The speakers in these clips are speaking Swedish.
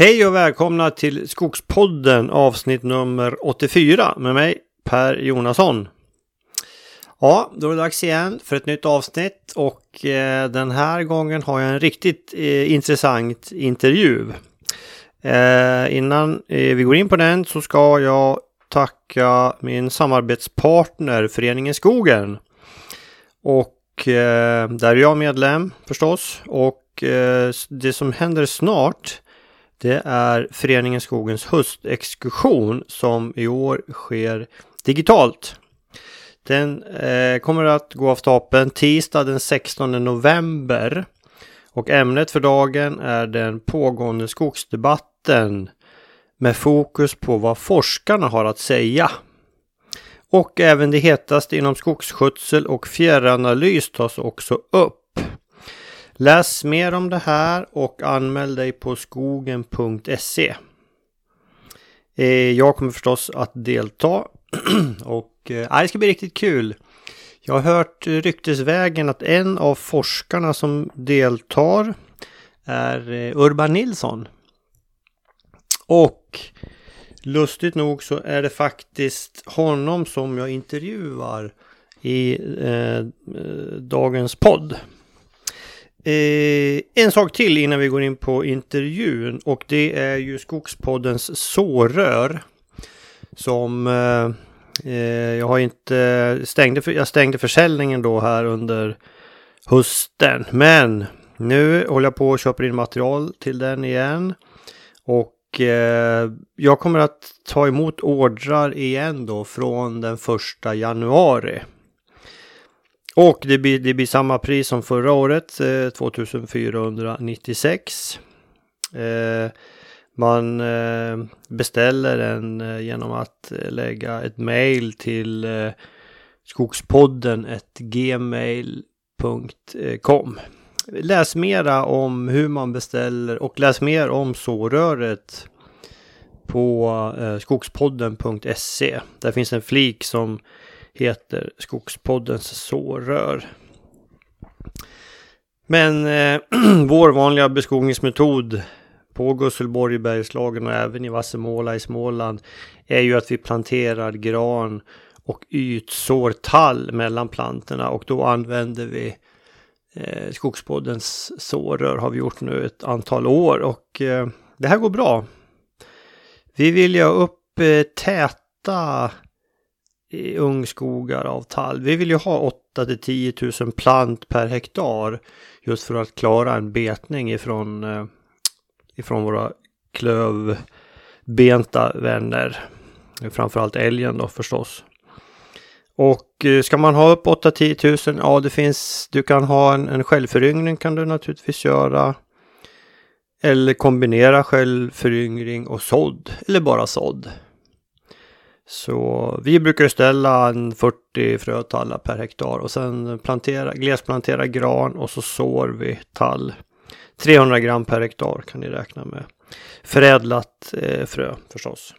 Hej och välkomna till Skogspodden avsnitt nummer 84 med mig Per Jonasson. Ja, då är det dags igen för ett nytt avsnitt och eh, den här gången har jag en riktigt eh, intressant intervju. Eh, innan eh, vi går in på den så ska jag tacka min samarbetspartner Föreningen Skogen. Och eh, där är jag medlem förstås och eh, det som händer snart det är Föreningen Skogens höstexkursion som i år sker digitalt. Den eh, kommer att gå av stapeln tisdag den 16 november. Och ämnet för dagen är den pågående skogsdebatten med fokus på vad forskarna har att säga. Och även det hetaste inom skogsskötsel och fjärranalys tas också upp. Läs mer om det här och anmäl dig på skogen.se. Eh, jag kommer förstås att delta och eh, det ska bli riktigt kul. Jag har hört ryktesvägen att en av forskarna som deltar är eh, Urban Nilsson. Och lustigt nog så är det faktiskt honom som jag intervjuar i eh, dagens podd. Eh, en sak till innan vi går in på intervjun och det är ju Skogspoddens sårör. Som eh, eh, jag har inte stängde, för, jag stängde försäljningen då här under hösten. Men nu håller jag på och köper in material till den igen. Och eh, jag kommer att ta emot ordrar igen då från den första januari. Och det blir, det blir samma pris som förra året, eh, 2496. Eh, man eh, beställer den eh, genom att eh, lägga ett mail till eh, skogspodden gmail.com. Läs mera om hur man beställer och läs mer om såröret på eh, skogspodden.se. Där finns en flik som heter Skogspoddens sårör. Men eh, vår vanliga beskogningsmetod på Gusselborg i Bergslagen och även i Vassemåla i Småland är ju att vi planterar gran och ytsår tall mellan plantorna och då använder vi eh, Skogspoddens sårör har vi gjort nu ett antal år och eh, det här går bra. Vi vill ju upp eh, täta ungskogar av tall. Vi vill ju ha 8 till 10 000 plant per hektar just för att klara en betning ifrån, eh, ifrån våra klövbenta vänner. Framförallt älgen då förstås. Och eh, ska man ha upp 8-10 000, ja det finns, du kan ha en, en självföryngring kan du naturligtvis göra. Eller kombinera självföryngring och sådd, eller bara sådd. Så vi brukar ställa en 40 frötallar per hektar och sen plantera, glesplantera gran och så sår vi tall. 300 gram per hektar kan ni räkna med. Förädlat eh, frö förstås.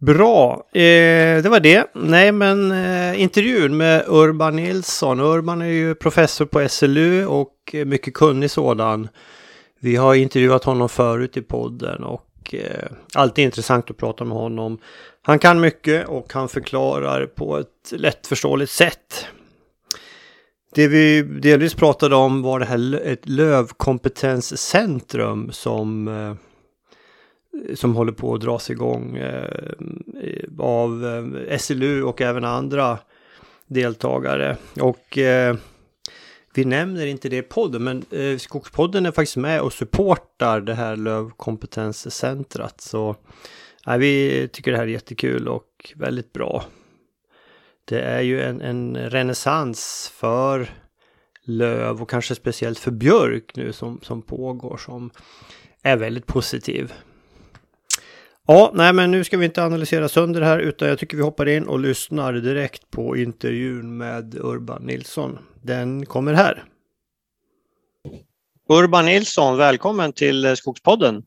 Bra, eh, det var det. Nej men eh, intervjun med Urban Nilsson. Urban är ju professor på SLU och mycket kunnig sådan. Vi har intervjuat honom förut i podden och eh, alltid intressant att prata med honom. Han kan mycket och han förklarar på ett lättförståeligt sätt. Det vi delvis pratade om var det här ett lövkompetenscentrum som eh, som håller på att dras igång eh, av eh, SLU och även andra deltagare. Och eh, vi nämner inte det i podden, men eh, Skogspodden är faktiskt med och supportar det här lövkompetenscentrat. Så eh, vi tycker det här är jättekul och väldigt bra. Det är ju en, en renässans för löv och kanske speciellt för björk nu som, som pågår som är väldigt positiv. Ja, nej men nu ska vi inte analysera sönder det här utan jag tycker vi hoppar in och lyssnar direkt på intervjun med Urban Nilsson. Den kommer här. Urban Nilsson, välkommen till Skogspodden.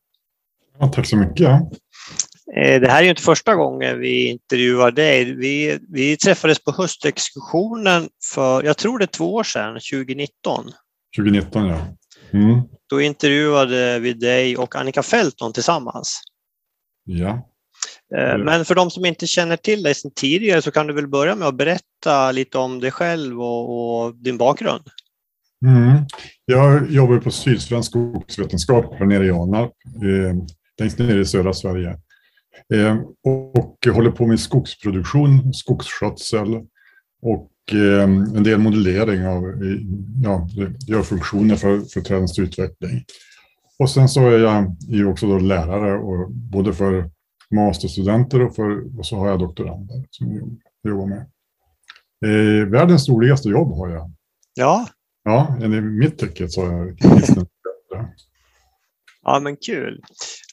Ja, tack så mycket. Eh, det här är ju inte första gången vi intervjuar dig. Vi, vi träffades på höstexkursionen för, jag tror det är två år sedan, 2019. 2019 ja. Mm. då intervjuade vi dig och Annika Fälton tillsammans. Ja. Eh, men för de som inte känner till dig sedan tidigare så kan du väl börja med att berätta lite om dig själv och, och din bakgrund. Mm. Jag jobbar på Sydsvensk skogsvetenskap här nere i Alnarp, eh, längst ner i södra Sverige. Eh, och håller på med skogsproduktion, skogsskötsel och eh, en del modellering av eh, ja, gör funktioner för, för trädens utveckling. Och sen så är jag ju också då lärare, och både för masterstudenter och, för, och så har jag doktorander som jag jobbar med. Eh, världens roligaste jobb har jag. Ja. Ja, enligt mitt tycke så är det Ja, men kul.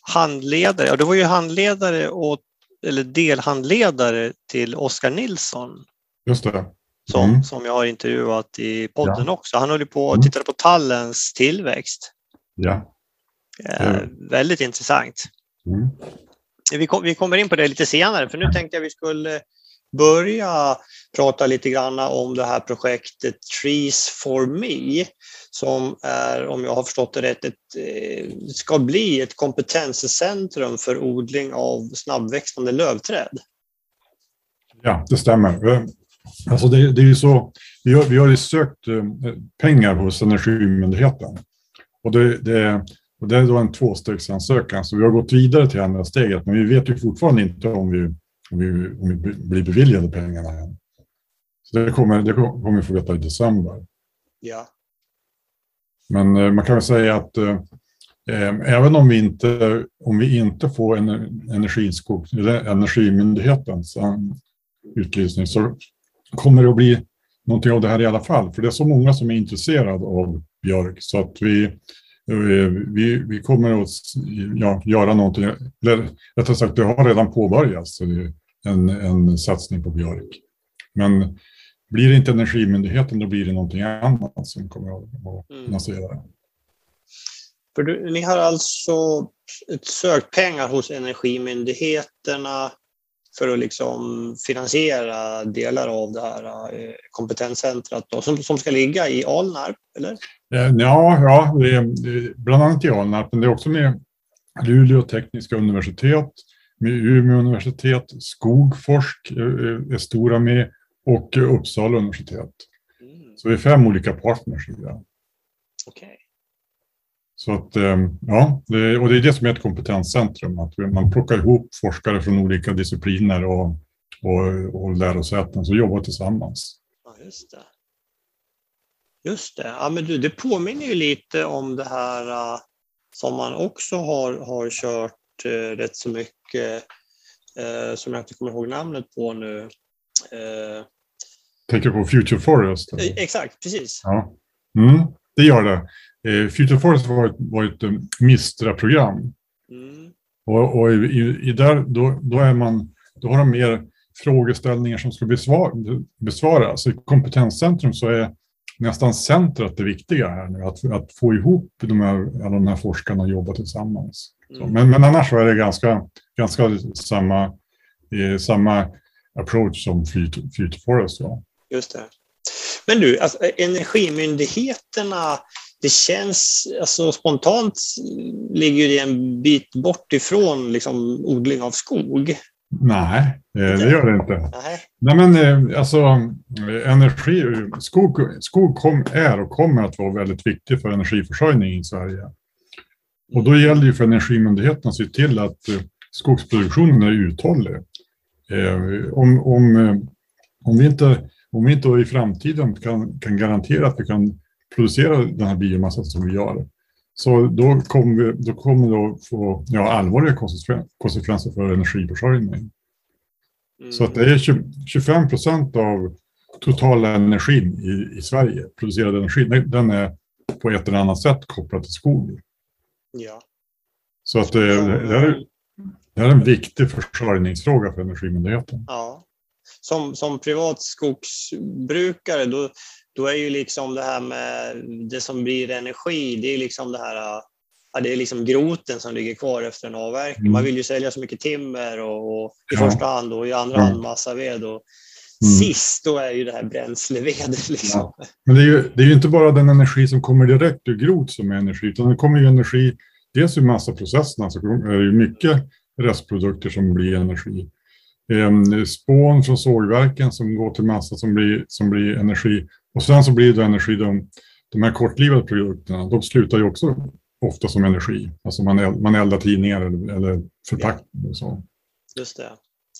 Handledare, ja, du var ju handledare och, eller delhandledare till Oskar Nilsson. Just det. Som, mm. som jag har intervjuat i podden ja. också. Han höll på och mm. tittade på tallens tillväxt. Ja. Eh, väldigt intressant. Mm. Vi, kom, vi kommer in på det lite senare, för nu tänkte jag vi skulle börja prata lite grann om det här projektet Trees for Me som är, om jag har förstått det rätt, ett, eh, ska bli ett kompetenscentrum för odling av snabbväxande lövträd. Ja, det stämmer. Alltså det, det är ju så, vi har, vi har sökt eh, pengar hos Energimyndigheten och det, det och det är då en tvåstegsansökan, så vi har gått vidare till andra steget, men vi vet ju fortfarande inte om vi, om vi, om vi blir beviljade pengarna än. Så det kommer, det kommer vi få veta i december. Ja. Men eh, man kan väl säga att eh, eh, även om vi inte, om vi inte får en energiskog, eller Energimyndighetens utlysning så kommer det att bli någonting av det här i alla fall. För det är så många som är intresserade av björk så att vi, vi, vi kommer att ja, göra någonting, eller rättare sagt det har redan påbörjats, en, en satsning på björk. Men blir det inte Energimyndigheten då blir det någonting annat som kommer att mm. finansiera det. För du, ni har alltså sökt pengar hos Energimyndigheterna för att liksom finansiera delar av det här eh, kompetenscentret då, som, som ska ligga i Alnarp, eller? Eh, ja, ja det är, bland annat i Alnarp, men det är också med Luleå tekniska universitet, med Umeå universitet, Skogforsk är stora med och Uppsala universitet. Mm. Så det är fem olika partners i det. Okay. Så att, ehm, ja, det, och det är det som är ett kompetenscentrum, att man plockar ihop forskare från olika discipliner och, och, och lärosäten som jobbar tillsammans. Ja, just det. Just det. Ja, men du, det påminner ju lite om det här uh, som man också har, har kört uh, rätt så mycket, uh, som jag inte kommer ihåg namnet på nu. Tänker på Future Forest? Eller? Exakt, precis. Ja. Mm, det gör det. Future Forest var ett, var ett Mistra-program. Mm. Och, och i, i, där, då, då, är man, då har de mer frågeställningar som ska besvar, besvaras. I kompetenscentrum så är nästan centret det viktiga här nu, att, att få ihop de här, alla de här forskarna och jobba tillsammans. Mm. Men, men annars är det ganska, ganska samma, eh, samma approach som Future Forest. Ja. Just det. Men du, alltså, energimyndigheterna, det känns alltså, spontant ligger det en bit bort ifrån liksom, odling av skog. Nej, eh, det gör det inte. Nej, Nej men eh, alltså energi, skog, skog kom, är och kommer att vara väldigt viktig för energiförsörjningen i Sverige. Och då gäller det för Energimyndigheten att se till att eh, skogsproduktionen är uthållig. Om, om, om, vi inte, om vi inte i framtiden kan, kan garantera att vi kan producera den här biomassan som vi gör, så då kommer, vi, då kommer det att få ja, allvarliga konsekvenser för energiförsörjningen. Mm. Så att det är 20, 25 procent av totala energin i, i Sverige, producerad energi, den är på ett eller annat sätt kopplad till skog. Ja. Så att det, det, är, det är en viktig försörjningsfråga för Energimyndigheten. Ja. Som, som privat skogsbrukare, då, då är ju liksom det här med det som blir energi, det är liksom det här ja, det är liksom groten som ligger kvar efter en avverkning. Mm. Man vill ju sälja så mycket timmer och, och i ja. första hand och i andra hand massaved. Och, sist, då är ju det här bränslevedet. Liksom. Ja. Men det är, ju, det är ju inte bara den energi som kommer direkt ur grot som är energi, utan det kommer ju energi, dels ur massaprocesserna så är det ju mycket restprodukter som blir energi. Ehm, spån från sågverken som går till massa som blir, som blir energi. Och sen så blir det energi, de, de här kortlivade produkterna, de slutar ju också ofta som energi. Alltså man, man eldar tidningar eller, eller förpackningar och så. Just det.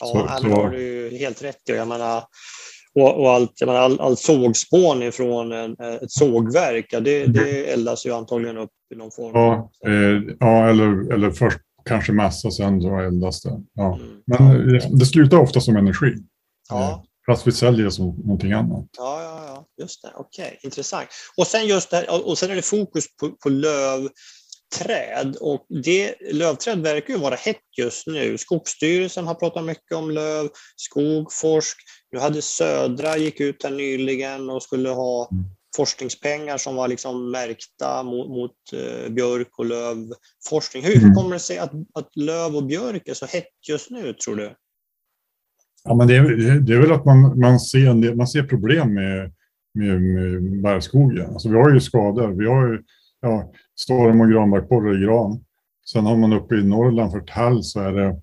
Ja, så, här så, har du helt rätt i. Jag menar, och, och allt, jag menar, all, all sågspån från ett sågverk, ja, det, det eldas ju antagligen upp i någon form. Ja, eh, ja eller, eller först kanske massa, sen så eldas det. Ja. Mm. Men det, slutar ofta som energi. Ja. Eh, fast vi säljer det som någonting annat. Ja, ja, ja. just det. Okej, okay. intressant. Och sen just det här, och sen är det fokus på, på löv träd och det, lövträd verkar ju vara hett just nu. Skogsstyrelsen har pratat mycket om löv, Skogforsk. Nu hade Södra gick ut här nyligen och skulle ha mm. Forskningspengar som var liksom märkta mot, mot uh, björk och lövforskning. Hur, mm. kommer det sig att, att löv och björk är så hett just nu, tror du? Ja, men det, är, det är väl att man, man, ser, man ser problem med, med, med bärskogen. Alltså, vi har ju skador. Vi har ju, ja, storm och granbarkborre i gran. Sen har man uppe i Norrland för tall så är det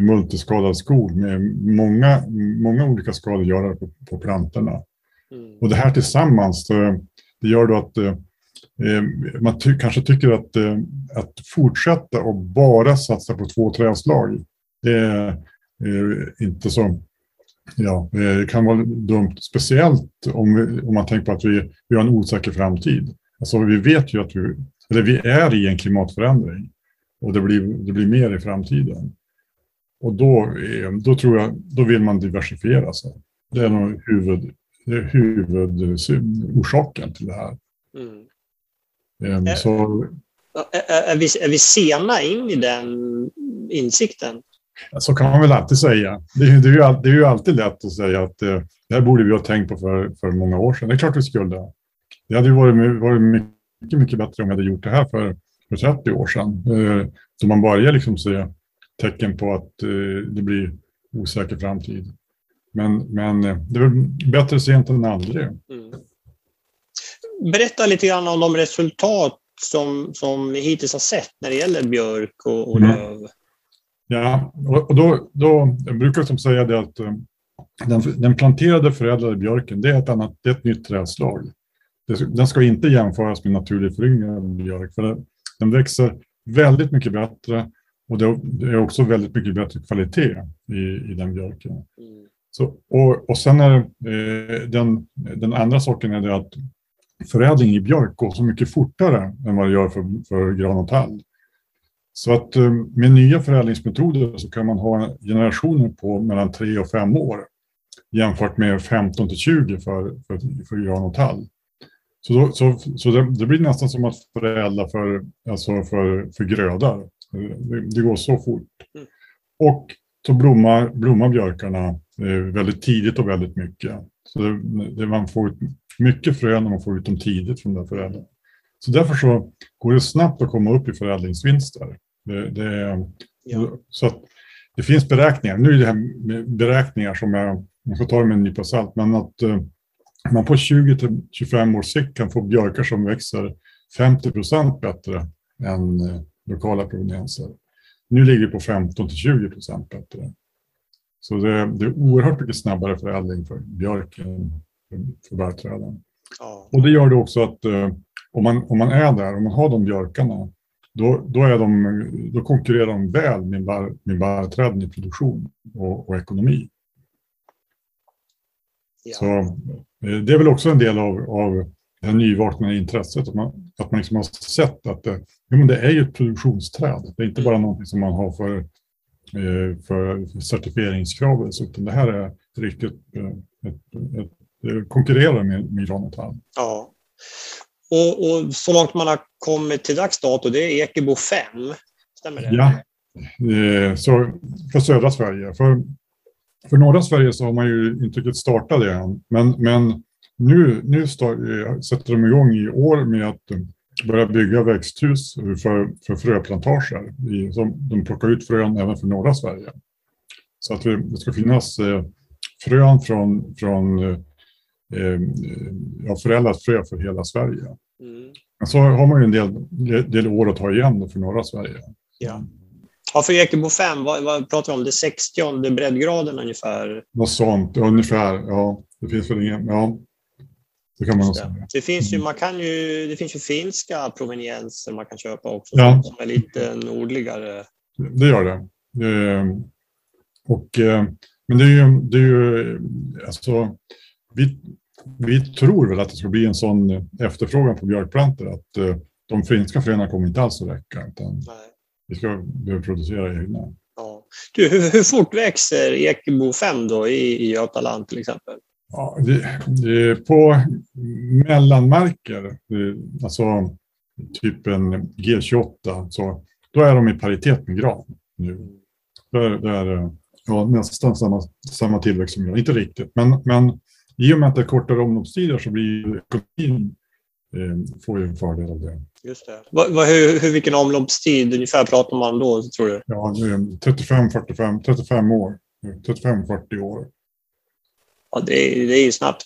multiskadad skog med många, många olika skadegörare på, på plantorna. Mm. Och det här tillsammans, det, det gör då att eh, man ty kanske tycker att, eh, att fortsätta och bara satsa på två trädslag, det är eh, inte så Ja, det kan vara dumt, speciellt om, vi, om man tänker på att vi, vi har en osäker framtid. Alltså, vi vet ju att vi, eller vi är i en klimatförändring och det blir, det blir mer i framtiden. Och då, då tror jag, då vill man diversifiera sig. Det är nog huvud, det är huvudorsaken till det här. Mm. Är, så, är, är, vi, är vi sena in i den insikten? Så kan man väl alltid säga. Det, det, är, ju, det är ju alltid lätt att säga att eh, det här borde vi ha tänkt på för, för många år sedan. Det är klart vi skulle. Det hade ju varit, varit mycket mycket, mycket bättre om vi hade gjort det här för, för 30 år sedan. Eh, så man börjar liksom se tecken på att eh, det blir osäker framtid. Men, men eh, det är bättre sent än aldrig. Mm. Berätta lite grann om de resultat som, som ni hittills har sett när det gäller björk och, och mm. löv. Ja, och då, då jag brukar jag säga det att den, den planterade förädlade björken, det är ett, annat, det är ett nytt trädslag den ska inte jämföras med naturligt föryngrad björk, för den växer väldigt mycket bättre och det är också väldigt mycket bättre kvalitet i, i den björken. Mm. Så, och, och sen är eh, den, den andra saken är det att förädling i björk går så mycket fortare än vad det gör för, för gran och tall. Så att eh, med nya förädlingsmetoder så kan man ha generationer på mellan tre och fem år jämfört med 15 till 20 för, för, för gran och tall. Så, då, så, så det, det, blir nästan som att förädla för, alltså för, för grödor. Det, det går så fort. Mm. Och så blommar, blommar björkarna väldigt tidigt och väldigt mycket. Så det, det, man får ut mycket frön när man får ut dem tidigt från den förädlingen. Så därför så går det snabbt att komma upp i förädlingsvinster. Det, det, ja. Så att det finns beräkningar. Nu är det här med beräkningar som jag, man får ta det med en nypa salt, men att eh, man på 20-25 års sikt kan få björkar som växer 50 procent bättre än eh, lokala provenienser. Nu ligger vi på 15-20 procent bättre. Så det, det, är oerhört mycket snabbare förädling för björken för, bärträden. Ja. Och det gör det också att eh, om, man, om man är där, om man har de björkarna, då, då, är de, då konkurrerar de väl med, bär, med bärträden i produktion och, och ekonomi. Ja. Så eh, det är väl också en del av, av det nyvaknade intresset. Att man, att man liksom har sett att det, ja, men det är ju ett produktionsträd. Det är inte bara någonting som man har för, för certifieringskrav. Utan det här är riktigt eh, det konkurrerar med, med Ranetall. Ja. Och, och, så långt man har kommit till dags dato, det är Ekebo 5. Stämmer det? Ja, så för södra Sverige. För för norra Sverige så har man ju inte riktigt startat det än. Men, men nu, nu start, eh, sätter de igång i år med att börja bygga växthus för, för fröplantager. I, som de plockar ut frön även för norra Sverige. Så att det ska finnas frön från, från eh, ja, förädlat frö för hela Sverige. Mm. Men så har man ju en del, del år att ta igen för norra Sverige. Ja. Ja, för Ekebo 5, vad, vad pratar vi om? Det 60 breddgraden ungefär? Något sånt, ungefär. Ja, det finns väl ingen... Ja, det kan man nog säga. Det finns ju, man kan ju, det finns ju finska provenienser man kan köpa också, ja. som är lite nordligare. Det gör det. det och, eh, men det är ju, det är ju alltså, vi, vi tror väl att det ska bli en sån efterfrågan på björkplantor att eh, de finska fröna kommer inte alls att räcka. Utan Nej. Vi ska behöva producera egna. Ja. Du, hur, hur fort växer Ekebo 5 då i, i Götaland till exempel? Ja, på mellanmarker, alltså typ en G28, så då är de i paritet med gran nu. Det är, det är ja, nästan samma, samma tillväxt som gran. Inte riktigt, men, men i och med att det är kortare omloppstider så blir ekonomin eh, får ju en fördel av det. Just det. Va, va, hur, hur, vilken omloppstid ungefär pratar man då, tror du? Ja, 35, 45, 35 år. 35-40 år. Ja, det, det är ju snabbt.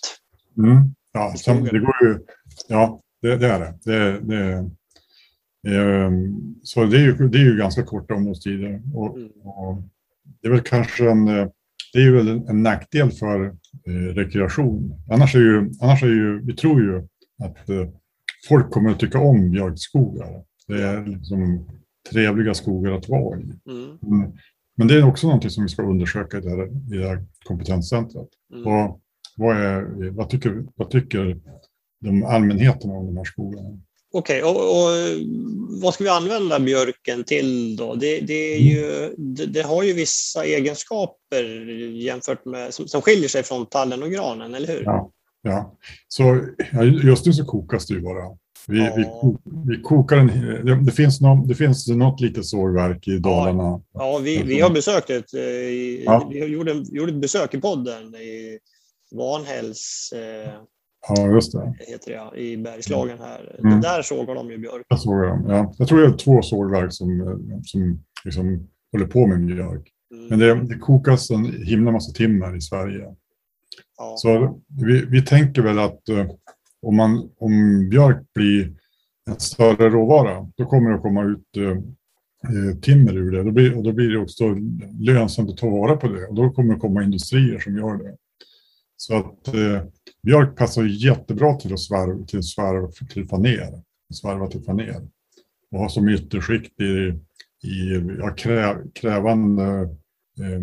Mm. Ja, sen, det går ju... Ja, det, det är det. det, det ehm, så det är, ju, det är ju ganska korta omloppstider. Och, mm. och, det är väl kanske en... Det är ju väl en nackdel för eh, rekreation. Annars är ju, annars är ju, vi tror ju att eh, folk kommer att tycka om björkskogar. Det är liksom trevliga skogar att vara i. Mm. Men det är också någonting som vi ska undersöka i det här, i det här kompetenscentret. Mm. Och vad, är, vad, tycker, vad tycker de allmänheten om de här skogarna? Okej, okay, och, och, vad ska vi använda björken till då? Det, det, ju, det, det, har ju vissa egenskaper jämfört med, som, som skiljer sig från tallen och granen, eller hur? Ja, Ja, så just nu så kokas det ju bara. Vi, ja. vi, vi kokar en, det, det, finns någon, det finns något litet sågverk i Dalarna. Ja, ja vi, vi har besökt ett, eh, ja. vi gjorde, gjorde ett besök i podden i Vanhälls, eh, ja, just det. Heter det, i Bergslagen här. Mm. Där sågar de ju björk. Jag, sågar dem, ja. jag tror det är två sågverk som, eh, som liksom håller på med mjölk. Mm. Men det, det kokas en himla massa timmer i Sverige. Ja. Så vi, vi tänker väl att uh, om, man, om björk blir en större råvara, då kommer det att komma ut eh, eh, timmer ur det. Då blir, och då blir det också lönsamt att ta vara på det. Och då kommer det komma industrier som gör det. Så att eh, björk passar jättebra till att svarva till, svarv, till faner. Svarva till faner. Och ha som ytterskikt i, i ja, krä, krävande eh,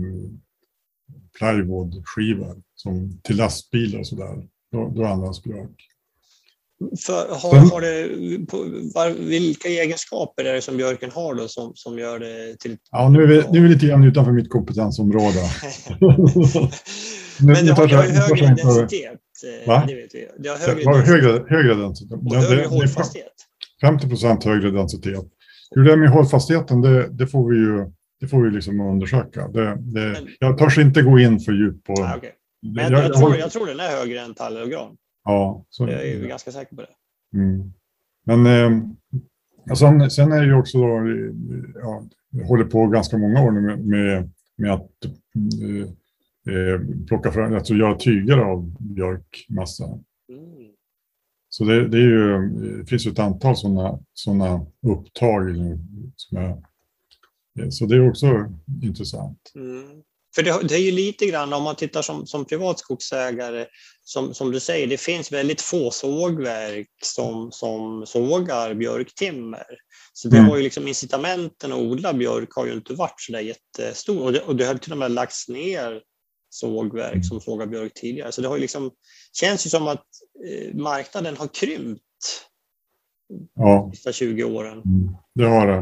plywoodskivor som till lastbilar och sådär. Då, då används björk. För, har, har det, på, var, vilka egenskaper är det som björken har då som, som gör det till... Ja, nu är vi, nu är vi lite grann utanför mitt kompetensområde. Men det har, det har högre densitet. Eh, Va? Det vet vi. Det har högre, högre, högre densitet. Och högre hållfasthet. 50 procent högre densitet. Hur det är med hållfastheten, det, det får vi ju det får vi liksom undersöka. Det, det, jag törs inte gå in för djupt på... Ah, okay. Men jag, jag, tror, jag tror den är högre än tall och gran. Ja. Så, jag är ganska säker på det. Mm. Men eh, sen, sen är det ju också då, ja, jag håller på ganska många år nu med, med, med att eh, eh plocka fram, alltså göra tyger av björkmassa. Mm. Så det, det, är ju, det finns ju ett antal sådana såna upptag som är så det är också intressant. Mm. För det, det, är ju lite grann om man tittar som, som privatskogsägare, som, som du säger, det finns väldigt få sågverk som, som sågar björktimmer. Så det mm. har ju liksom incitamenten att odla björk har ju inte varit så där jättestor. Och det, och det har till och med lagts ner sågverk mm. som sågar björk tidigare. Så det har ju liksom, känns ju som att eh, marknaden har krympt ja. de sista 20 åren. Mm. Det har det.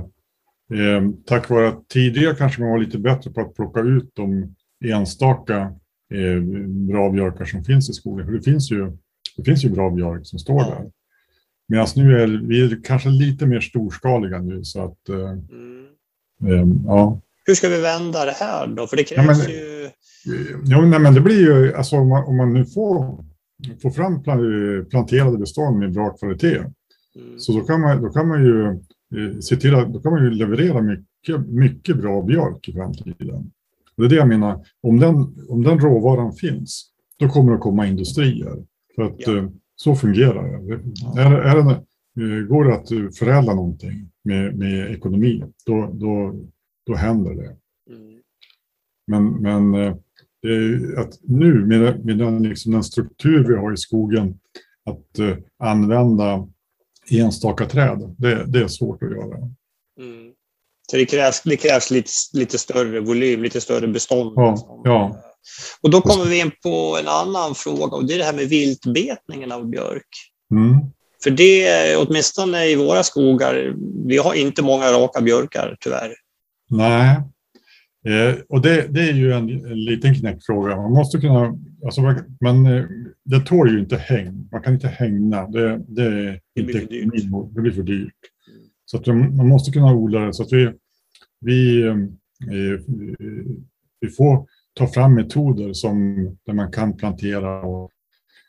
Eh, tack vare att tidigare kanske man var lite bättre på att plocka ut de enstaka eh, bra björkar som finns i skogen. För det finns ju, det finns ju bra björk som står där. Medan nu är vi kanske lite mer storskaliga nu så att eh, mm. eh, ja. Hur ska vi vända det här då? För det krävs ja, men, ju... Ja, nej, men det blir ju, alltså om man, om man nu får, får fram planterade bestånd med bra kvalitet, mm. så då kan, man, då kan man ju Eh, se till att då kan man ju leverera mycket, mycket bra björk i framtiden. Det är det jag menar, om den, om den råvaran finns, då kommer det att komma industrier. För att ja. Eh, så fungerar det. Ja. Är, är det eh, går det att förädla någonting med, med ekonomi, då, då, då händer det. Mm. Men, men eh, att nu med, med den, liksom den struktur vi har i skogen, att använda enstaka träd, det, det är svårt att göra. Mm. Så det krävs, det krävs lite, lite större volym, lite större bestånd. Ja, ja. Och då kommer vi in på en annan fråga och det är det här med viltbetningen av björk. Mm. För det, åtminstone i våra skogar, vi har inte många raka björkar tyvärr. Nej, eh, och det, det, är ju en, en, liten knäckfråga. Man måste kunna, alltså man, eh, det tål ju inte häng. Man kan inte hängna. Det, det, det, blir, för dyrt. det blir för dyrt. Så att man måste kunna odla det så att vi, vi, eh, vi får ta fram metoder som, där man kan plantera. Och,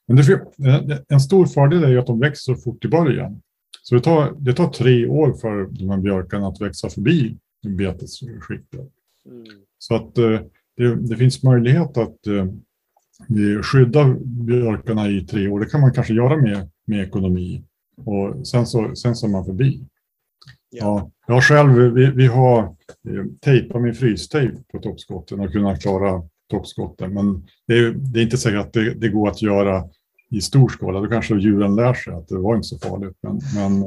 men det, en stor fördel är att de växer så fort i början. Så det tar, det tar tre år för de här björkarna att växa förbi betesskiktet. Mm. Så att eh, det, det, finns möjlighet att eh, skydda björkarna i tre år. Det kan man kanske göra med, med ekonomi. Och sen så, sen så är man förbi. Ja. jag själv, vi, vi har eh, tejpat med frystejp på toppskotten och kunnat klara toppskotten. Men det är, det är inte säkert att det, det, går att göra i stor skala. Då kanske djuren lär sig att det var inte så farligt. Men, men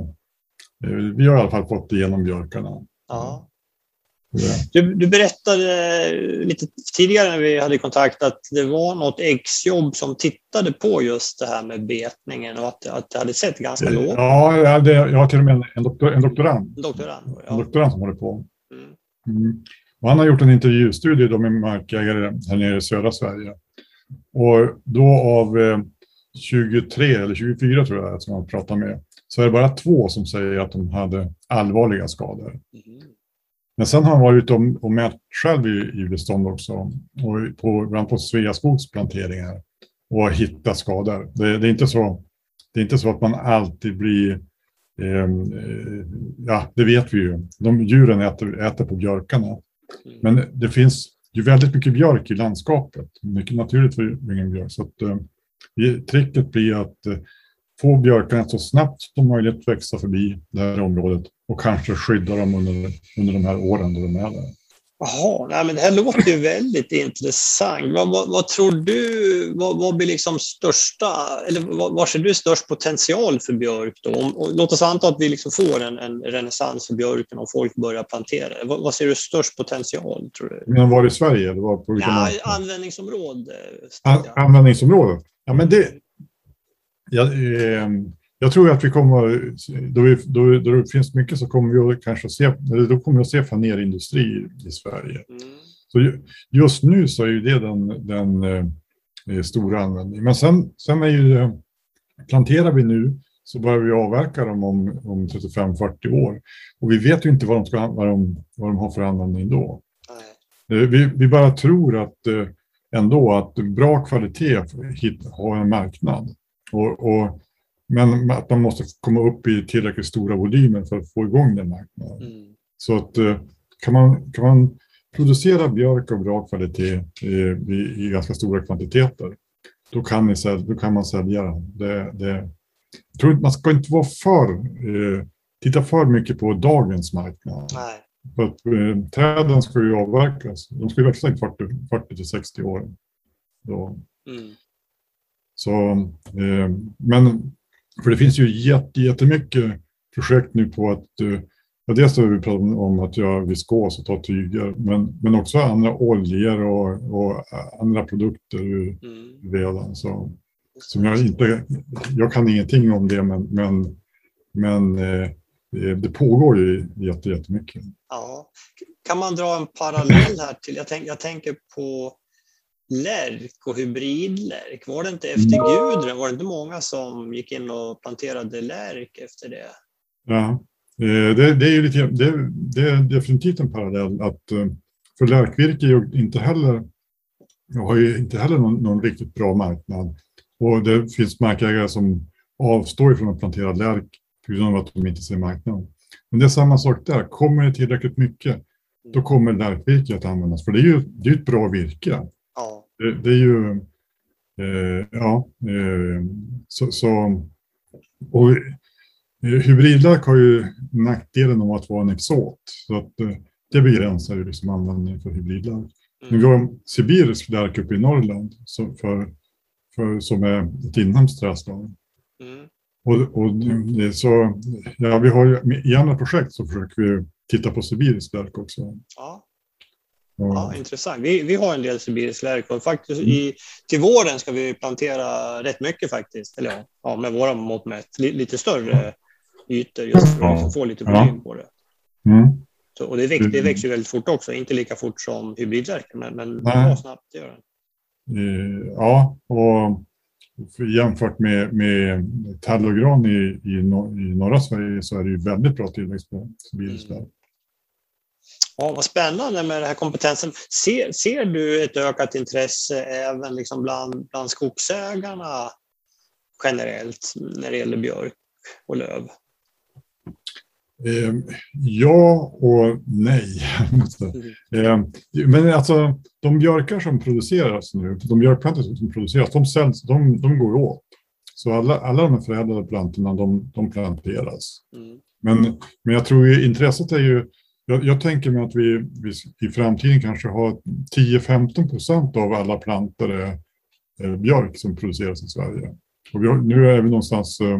eh, vi har i alla fall fått igenom björkarna. Ja. Du, du, berättade lite tidigare när vi hade kontakt att det var något exjobb som tittade på just det här med betningen och att, att det hade sett ganska lågt. Ja, jag, hade, jag har till och med en, doktor, en doktorand. En doktorand, ja. en doktorand som håller på. Mm. Mm. Och han har gjort en intervjustudie då med markägare här nere i södra Sverige. Och då av eh, 23 eller 24 tror jag som han pratar med, så är det bara två som säger att de hade allvarliga skador. Mm. Men sen har han varit ute och, och mätt själv i, i bestånd också, och på, bland på Sveaskogs planteringar och hittat skador. Det, det, är inte så, det är inte så att man alltid blir ehm, eh, ja, det vet vi ju. De djuren äter, äter på björkarna. Mm. Men det finns ju väldigt mycket björk i landskapet. Mycket naturligt för ingen björk. Så att, eh, tricket blir att eh, få björkarna så snabbt som möjligt växa förbi det här området och kanske skydda dem under, under de här åren då de är där. Jaha, nej, men det här låter ju väldigt intressant. Vad, vad, vad tror du, vad, vad, blir liksom största, eller var ser du störst potential för björk då? Om, låt oss anta att vi liksom får en, en renässans för björken och folk börjar plantera. Vad, vad ser du störst potential tror du? Men var i Sverige? Det var på ja, användningsområde. An, användningsområde? Ja, men det, Ja, eh, jag tror att vi kommer, då, vi, då, då det finns mycket så kommer vi kanske se, då kommer vi att se fannerindustri i Sverige. Mm. Så just nu så är ju det den, den eh, stora användningen. Men sen, sen är ju planterar vi nu så börjar vi avverka dem om, om 35-40 år. Och vi vet ju inte vad de, ska, vad de, vad de har för användning då. Eh, vi, vi bara tror att eh, ändå att bra kvalitet har en marknad. Och, och, men att man måste komma upp i tillräckligt stora volymer för att få igång den marknaden. Mm. Så att eh, kan man, kan man producera björk av bra kvalitet i, i, i ganska stora kvantiteter, då kan, ni, då kan man sälja det. det jag tror man ska inte vara för, eh, titta för mycket på dagens marknad. Nej. För att, eh, träden ska ju avverkas. De ska ju växa i 40, 40 till 60 år. Då. Mm. Så, eh, men för det finns ju jätte, jättemycket projekt nu på att eh, Ja, dels har vi pratat om att göra viskos och ta tyger, men, men också andra oljor och, och andra produkter ur mm. veden. Så, som jag, inte, jag kan ingenting om det, men, men, men eh, det pågår ju jättemycket. Ja. Kan man dra en parallell här till, jag, tänk, jag tänker på lärk och hybridlärk. Var det inte efter Gudrun, var det inte många som gick in och planterade lärk efter det? Ja, eh, det, det är ju lite, det, det, är definitivt en parallell att eh, för lärkvirke är inte heller, har ju inte heller någon, någon, riktigt bra marknad. Och det finns markägare som avstår från att plantera lärk på grund av att de inte ser marknaden. Men det är samma sak där, kommer det tillräckligt mycket då kommer lärkvirke att användas. För det är ju det är ett bra virke. Det, det är ju, eh, ja, eh, så, så och eh, hybridlök har ju nackdelen av att vara en exot. Så att eh, det begränsar ju liksom användningen för hybridlök. Mm. Vi har sibirisk lärk uppe i Norrland så för, för, som är ett inhemskt trädslag. Mm. Och, och så, ja, vi har ju, I andra projekt så försöker vi titta på sibirisk lärk också. Ja. Ja, intressant. Vi, vi har en del sibirisk lärk och faktiskt mm. i, till våren ska vi plantera rätt mycket faktiskt. Eller ja, ja med våra mått mätt. Lite större ytor just för att få lite volym på det. Mm. Så, och det, växer, det växer väldigt fort också, inte lika fort som hybridlärken, men, men bra snabbt gör den. Eh, ja, och jämfört med, med tall och gran i, i, no, i norra Sverige så är det ju väldigt bra tillväxt på sibirisk lärk. Ja, vad spännande med den här kompetensen. Ser, ser du ett ökat intresse även liksom bland, bland skogsägarna generellt när det gäller björk och löv? Eh, ja och nej. eh, men alltså, de björkar som produceras nu, de björkplantor som produceras, de, säljs, de, de går åt. Så alla, alla de förädlade plantorna, de, de planteras. Mm. Men, men jag tror ju intresset är ju jag, jag, tänker mig att vi, vi, i framtiden kanske har 10-15 procent av alla plantor är, är björk som produceras i Sverige. Och har, nu är vi någonstans eh,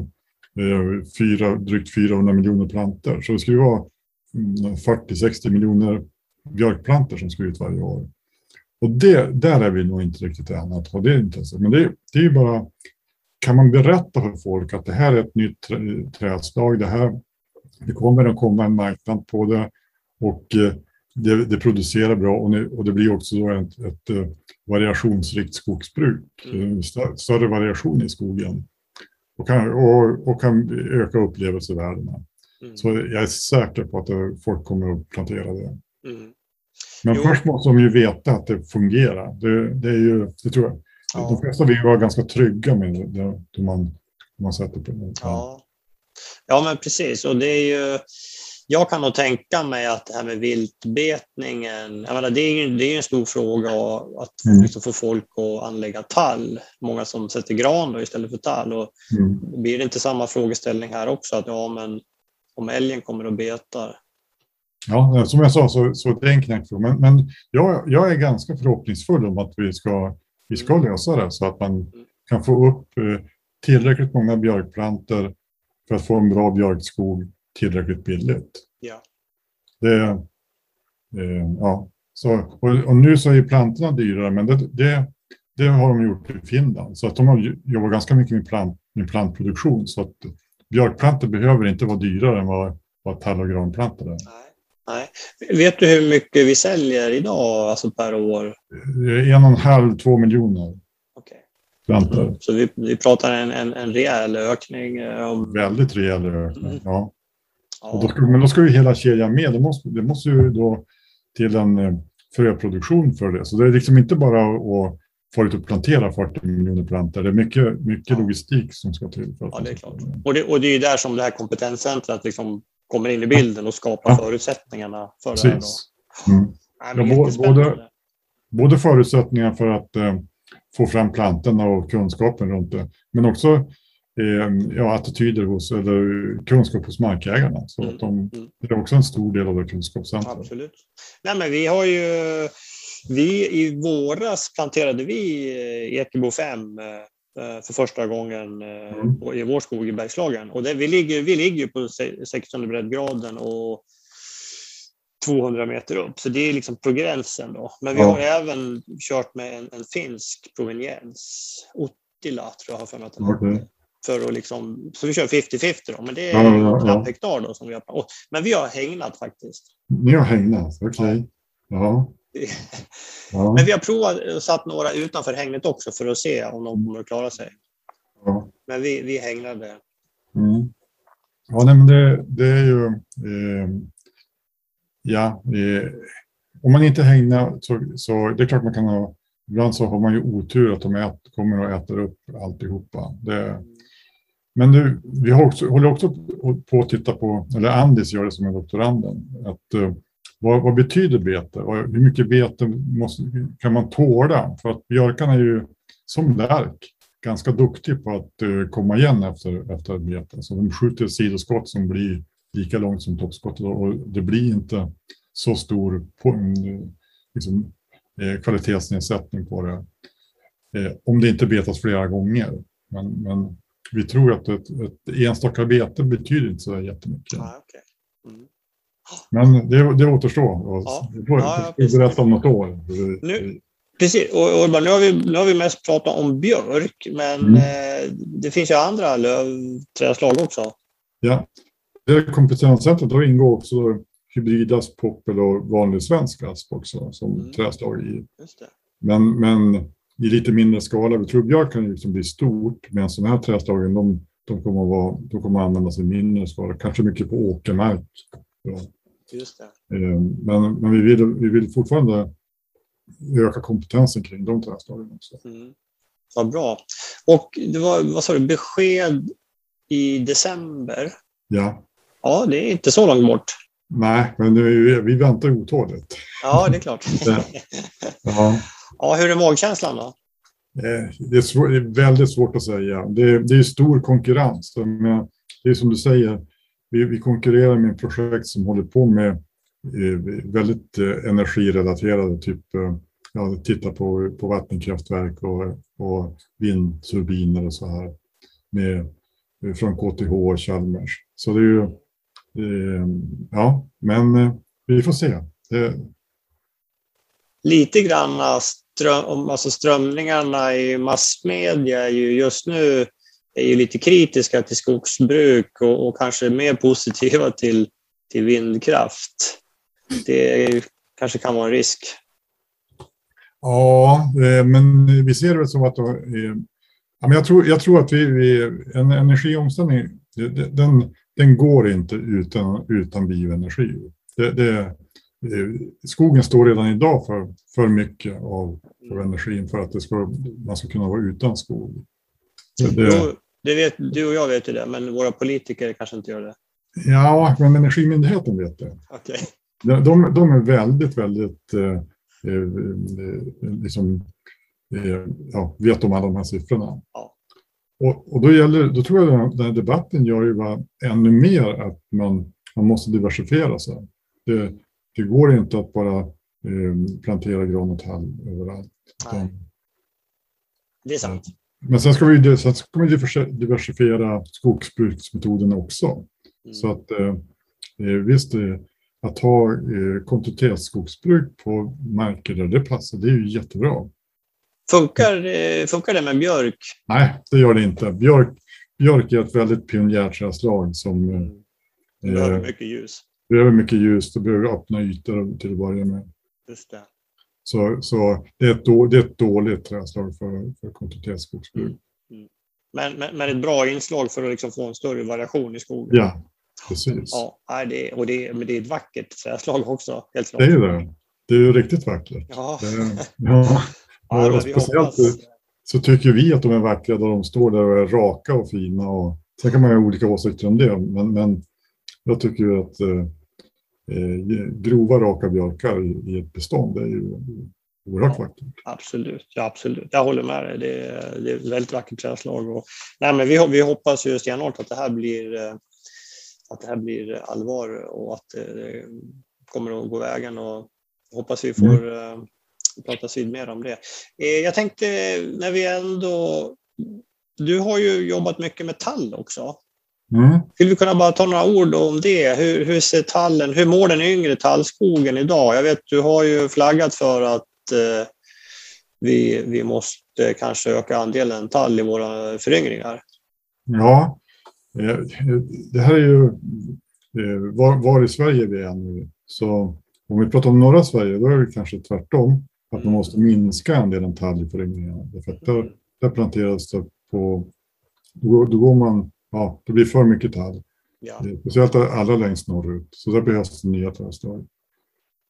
eh fyra, drygt 400 miljoner plantor. Så det skulle vara mm, 40-60 miljoner björkplantor som ska ut varje år. Och det, där är vi nog inte riktigt än att ha det intresset. Men det, det är ju bara, kan man berätta för folk att det här är ett nytt trädslag, det här det kommer att komma en marknad på det och eh, det, det, producerar bra och, nu, och det blir också då ett, ett, eh, variationsrikt skogsbruk. Mm. Eh, större variation i skogen och kan, och, och kan öka upplevelsevärdena. Mm. Så jag är säker på att folk kommer att plantera det. Mm. Men jo. först måste de ju veta att det fungerar. Det, det är ju, det tror jag. Ja. De flesta vill vara ganska trygga med det, det man, man sätter på. Ja. ja, men precis. Och det är ju jag kan nog tänka mig att det här med viltbetningen, menar, det är ju det är en stor fråga att mm. liksom få folk att anlägga tall. Många som sätter gran då istället för tall. Och mm. Blir det inte samma frågeställning här också? Att ja, men om älgen kommer och betar? Ja, som jag sa så, så det är en knäckfråga. Men, men jag, jag är ganska förhoppningsfull om att vi ska, vi ska mm. lösa det så att man mm. kan få upp eh, tillräckligt många björkplantor för att få en bra björkskog tillräckligt billigt. Ja. Det, eh, ja. Så, och, och, nu så är plantorna dyrare, men det, det, det, har de gjort i Finland. Så att de har jobbat ganska mycket med, plant, med plantproduktion. Så att björkplantor behöver inte vara dyrare än vad, vad tall och granplantor är. Nej. Vet du hur mycket vi säljer idag, alltså per år? En och en halv, två miljoner. Okay. Plantor. Mm. Så vi, vi pratar en, en, en rejäl ökning? Eh, om... Väldigt rejäl ökning, mm. ja. Och då men då ska ju hela kedjan med. Det måste, det måste ju då till en eh, fröproduktion för det. Så det är liksom inte bara att få ut och plantera 40 miljoner plantor. Det är mycket, mycket ja. logistik som ska till. För ja, det är klart. Och det, och det är ju där som det här kompetenscentret liksom kommer in i bilden och skapar ja. förutsättningarna för Precis. det här. Mm. Ja, både, både förutsättningar för att eh, få fram plantorna och kunskapen runt det, men också ja, attityder hos, eller kunskap hos markägarna. Så mm. de, mm. det är också en stor del av det kunskapscentret. Absolut. Nej, men vi har ju, vi i våras planterade vi eh, Ekebo 5 eh, för första gången eh, mm. i vår skog i Bergslagen. Och det, vi, ligger, vi ligger på 16 breddgraden och 200 meter upp, så det är liksom på gränsen. Då. Men vi ja. har även kört med en, en finsk proveniens, Ottila tror jag har för mig att den okay för att liksom, så vi kör 50-50 då, men det är ja, ja, knappt hektar då som vi har. Men vi har hägnat faktiskt. Ni har hägnat, okej. Okay. Ja. ja. Men vi har provat satt några utanför hängnet också för att se om de kommer att klara sig. Ja. Men vi, vi hägnade. Mm. Ja, nej, men det, det är ju... Eh, ja, eh, om man inte hängnar så, så det är klart man kan ha Ibland så har man ju otur att de ät, kommer och äter upp alltihopa. Det, men nu, vi har också, håller också på att titta på, eller Andis gör det som är doktoranden, att uh, vad, vad betyder bete? Och hur mycket bete måste, kan man tåla? För att björkarna är ju som lärk ganska duktig på att uh, komma igen efter, efter bete. Så de skjuter sidoskott som blir lika långt som toppskottet och det blir inte så stor på, mm, liksom, eh, kvalitetsnedsättning på det. Eh, om det inte betas flera gånger. Men, men vi tror att ett, ett enstaka bete betyder inte så jättemycket. Ah, okay. mm. Men det, det återstår. Ja. Vi får ja, berätta om något år. Nu, precis, och nu, har vi, nu har vi mest pratat om björk, men mm. eh, det finns ju andra lövträdslag också. Ja, det kompetenscentret, då ingår också hybridas, poppel och vanlig svensk asp också som mm. träslag i. Men, men i lite mindre skala. Vi tror björk kan liksom bli stort, men sådana här träslagen de, de, kommer att vara, de kommer att användas i mindre skala, kanske mycket på åkermark. Just det. Eh, men, men vi, vill, vi vill fortfarande öka kompetensen kring de träslagen också. Mm. Vad bra. Och det var, vad sa du, besked i december? Ja. Ja, det är inte så långt bort. Nej, men nu, vi väntar otåligt. Ja, det är klart. ja. ja, hur är magkänslan då? Eh, det är, svår, det är väldigt svårt att säga. Det är, det är stor konkurrens. Det är som du säger, vi, vi konkurrerar med projekt som håller på med eh, väldigt eh, energirelaterade, typ ja, titta på, på vattenkraftverk och, och vindturbiner och så här. Med, från KTH och Chalmers. Så det är ju Eh, ja, men eh, vi får se. Det... Lite grann ström, alltså strömningarna i massmedia är ju just nu är ju lite kritiska till skogsbruk och, och kanske mer positiva till, till vindkraft. Det kanske kan vara en risk. Ja, eh, men vi ser det som att eh, jag tror, jag tror att vi, vi en energiomställning, den, den går inte utan, utan bioenergi. Det, det, skogen står redan idag för, för mycket av, av energin för att det ska, man ska kunna vara utan skog. Det, jo, det vet, du och jag vet ju det, men våra politiker kanske inte gör det. Ja, men Energimyndigheten vet det. Okay. De, de, de är väldigt, väldigt eh, eh, liksom, eh, ja, vet om alla de här siffrorna. Ja. Och, och då, gäller, då tror jag att den här debatten gör ju ännu mer att man, man måste diversifiera sig. Det, det går inte att bara eh, plantera gran och tall överallt. Nej. Det är sant. Men sen ska vi, sen ska vi diversifiera skogsbruksmetoderna också. Mm. Så att eh, eh visst, eh, att ha eh, kontinuitetsskogsbruk på marker där det passar, det är ju jättebra. Funkar, eh, funkar det med björk? Nej, det gör det inte. Björk, björk är ett väldigt pionjärträdslag som eh, behöver mycket ljus. Behöver mycket ljus. Det behöver öppna ytor till att börja med. Just det. Så, så det, är ett då, det är ett dåligt trädslag för, för kontinuitetsskogsbruk. Mm. Mm. Men, men, men, ett bra inslag för att liksom få en större variation i skogen. Ja, precis. Ja, det, och det, men det är ett vackert trädslag också. Helt klart. Det är det. Det är riktigt vackert. Ja. Det, ja. Ja, speciellt så tycker vi att de är vackra då de står där och är raka och fina. Och, sen kan man ha olika åsikter om det, men, men jag tycker att eh, eh, grova raka björkar i, i ett bestånd är ju oerhört ja, vackert. Absolut, ja, absolut. Jag håller med dig. Det är, det är ett väldigt vackert trädslag. Och, nej, men vi, vi hoppas ju stenhårt att det här blir eh, att det här blir allvar och att det kommer att gå vägen och hoppas vi får mm pratas vid mer om det. Eh, jag tänkte när vi ändå... Du har ju jobbat mycket med tall också. Mm. Skulle vi kunna bara ta några ord om det? Hur, hur ser tallen, hur mår den yngre tallskogen idag? Jag vet, du har ju flaggat för att eh, vi, vi måste kanske öka andelen tall i våra föryngringar. Ja, eh, det här är ju eh, var, var i Sverige vi är nu. Så om vi pratar om norra Sverige, då är det kanske tvärtom att man måste minska andelen talgföryngringarna. där, där planteras det på, då, då går man, ja, det blir för mycket tall. Ja. Speciellt allra längst norrut, så där behövs det nya trädslag.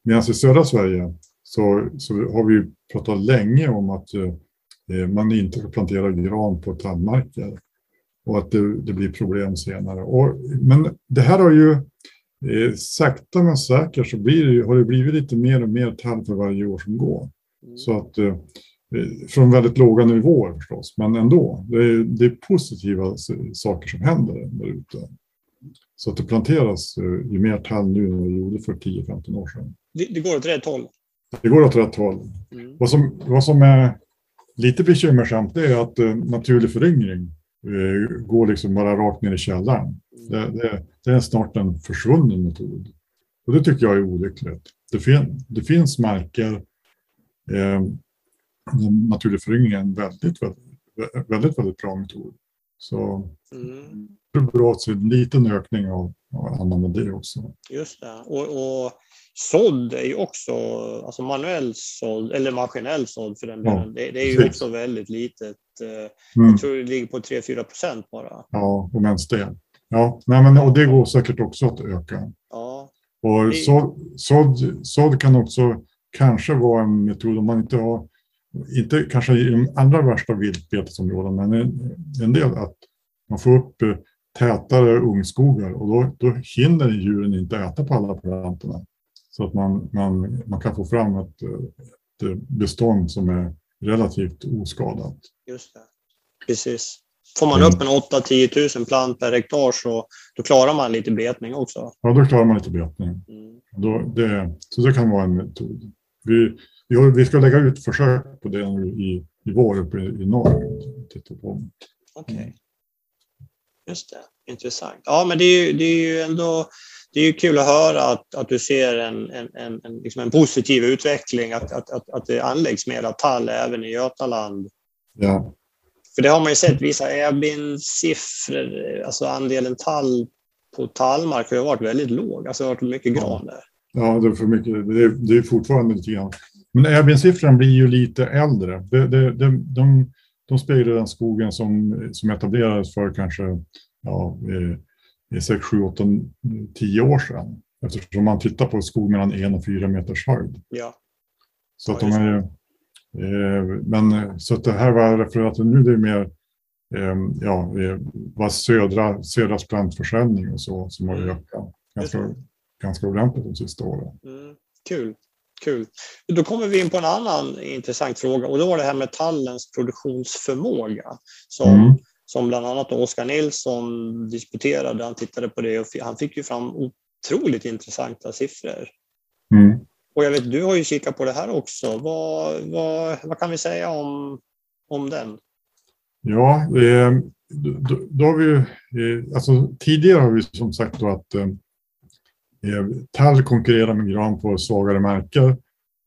Medan i södra Sverige så, så har vi pratat länge om att eh, man inte ska plantera gran på tallmarker och att det, det blir problem senare. Och, men det här har ju eh, sakta men säkert så blir det, har det blivit lite mer och mer tall för varje år som går. Mm. Så att eh, från väldigt låga nivåer förstås, men ändå. Det är, det är positiva saker som händer där ute. Så att det planteras ju mer tall nu än det gjorde för 10-15 år sedan. Det, det, går åt rätt håll? Det går åt rätt håll. Mm. Vad, som, vad som är lite bekymmersamt det är att uh, naturlig föryngring går liksom bara rakt ner i källaren. Mm. Det, det, det, är snart en försvunnen metod. Och det tycker jag är olyckligt. Det, fin, det finns marker eh, naturlig föryngring är en väldigt, väldigt, väldigt, väldigt bra metod. Så mm. det att se en liten ökning av, av använda det också. Just det. Och, och sådd är ju också, alltså manuell sådd, eller maskinell sådd för den delen, ja, det, det, är ju precis. också väldigt litet. Eh, mm. Jag tror det ligger på 3-4 procent bara. Ja, om ens det. Ja, nej, men, och det går säkert också att öka. Ja. Och sådd, sådd kan också kanske vara en metod om man inte har, inte kanske i de allra värsta viltbetesområdena, men en, del att man får upp eh, tätare ungskogar och då, då hinner djuren inte äta på alla plantorna. Så att man, man, man kan få fram ett, ett bestånd som är relativt oskadat. Just det. Precis. Får man upp en 8-10 000 plant per hektar så då klarar man lite betning också. Ja, då klarar man lite betning. Mm. Då, det, så det kan vara en metod. Vi, vi, ska lägga ut försök på det nu i, i vår uppe i, norr. Okej. Okay. Just det, intressant. Ja, men det är ju, det är ju ändå det är kul att höra att, att du ser en, en, en, en, liksom en positiv utveckling, att, att, att, att det anläggs mer tall även i Götaland. Ja. För det har man ju sett, vissa EBIN-siffror, alltså andelen tall på tallmark har varit väldigt låg. Alltså det har varit mycket gran där. Ja, det är för mycket. Det är, det är fortfarande lite grann. Men EBIN-siffran blir ju lite äldre. Det, det, det, de, de speglar den skogen som, som etablerades för kanske ja, 6, 7, 8, 10 år sedan. Eftersom man tittar på skog mellan 1 och 4 meters höjd. Ja. Så att de är, eh, men så att det här var refererat till nu, det är mer eh, ja, vad södra, södras plantförsäljning och så som har mm. ökat ganska, ganska ordentligt de sista åren. Mm. Kul. Kul. Då kommer vi in på en annan intressant fråga och då var det här med tallens produktionsförmåga. Som, mm som bland annat Oskar Nilsson disputerade. Han tittade på det och han fick ju fram otroligt intressanta siffror. Mm. Och jag vet, du har ju kikat på det här också. Vad, vad, vad kan vi säga om, om den? Ja, eh, då, då, har vi eh, alltså tidigare har vi som sagt då att eh tall konkurrerar med gran på svagare marker.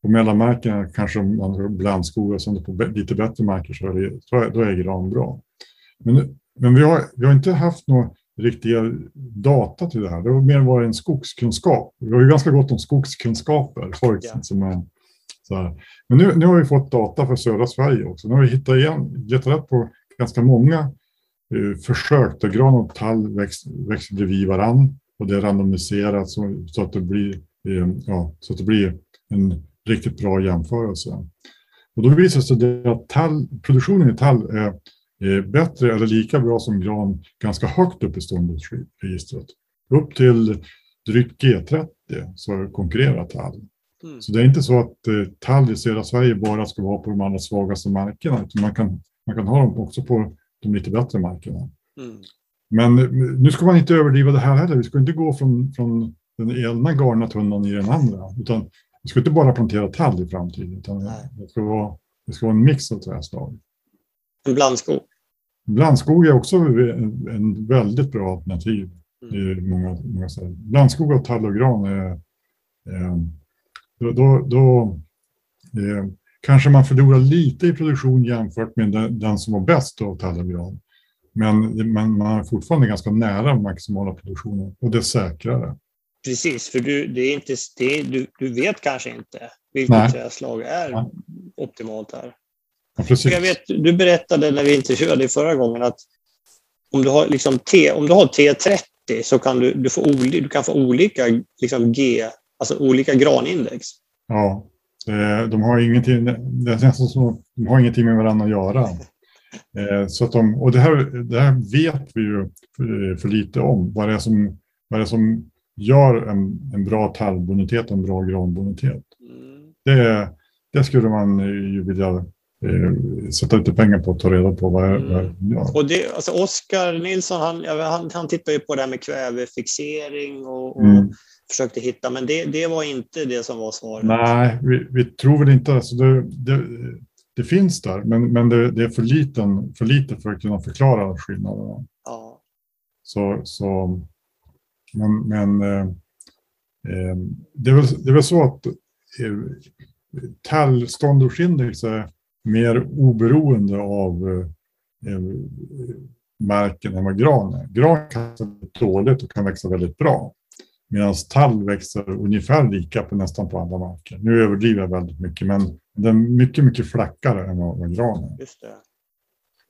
På mellanmarkerna kanske om man har blandskogar som på lite bättre marker så är, det, då är gran bra. Men, men vi, har, vi har inte haft några riktiga data till det här. Det har mer varit en skogskunskap. Vi har ju ganska gott om skogskunskaper. Folk ja. som är, så här. Men nu, nu har vi fått data för södra Sverige också. Nu har vi hittat igen, gett rätt på ganska många eh, försök där gran och tall växer, växer bredvid varann och det är randomiserat så, så, att det blir, eh, ja, så att det blir en riktigt bra jämförelse. Och då visar det sig att tall, produktionen i tall är bättre eller lika bra som gran ganska högt upp i ståndortsregistret. Upp till drygt G30 så konkurrerar tall. Mm. Så det är inte så att eh, tall i södra Sverige bara ska vara på de allra svagaste markerna, utan man kan, man kan ha dem också på de lite bättre markerna. Mm. Men nu ska man inte överdriva det här heller. Vi ska inte gå från, från den ena galna tunnan i den andra, utan vi ska inte bara plantera tall i framtiden, utan det ska, vara, det ska vara en mix av trädslag. En blandskog? Blandskog är också en väldigt bra alternativ mm. i många, många ställen. Blandskog av tall och gran är... Eh, då, då, då eh, kanske man förlorar lite i produktion jämfört med den, den som var bäst av tall och gran. Men, men man är fortfarande ganska nära maximala produktionen och det är säkrare. Precis, för du, det är inte, det, du, du vet kanske inte vilket träslag är Nej. optimalt här. Ja, jag vet, du berättade när vi intervjuade förra gången att om du har, liksom T, om du har T30 så kan du, du, få, oli, du kan få olika liksom G, alltså olika granindex. Ja, de har ingenting, det är nästan som de har ingenting med varandra att göra. Eh, så att de, och det här, det här vet vi ju för, för lite om, vad det är som, vad det är som gör en, en bra tallbonitet och en bra granbonitet. Mm. Det, det skulle man ju vilja eh, sätta lite pengar på att ta reda på vad är, mm. vad. Och det, alltså Oskar Nilsson, han, han, han tittar ju på det här med kvävefixering och, och mm. försökte hitta, men det, det var inte det som var svaret. Nej, vi, vi tror väl inte, alltså det, det, det finns där, men, men det, det, är för, liten, för lite för att kunna förklara skillnaderna. Ja. Så, så, men men eh, eh, det, är väl, det är väl så att eh, tallståndortsindex är mer oberoende av eh, eh marken än vad gran är. Gran kan växa dåligt och kan växa väldigt bra. Medan tall växer ungefär lika på nästan på alla marker. Nu överdriver jag väldigt mycket, men den är mycket, mycket flackare än vad, vad gran är. Just det.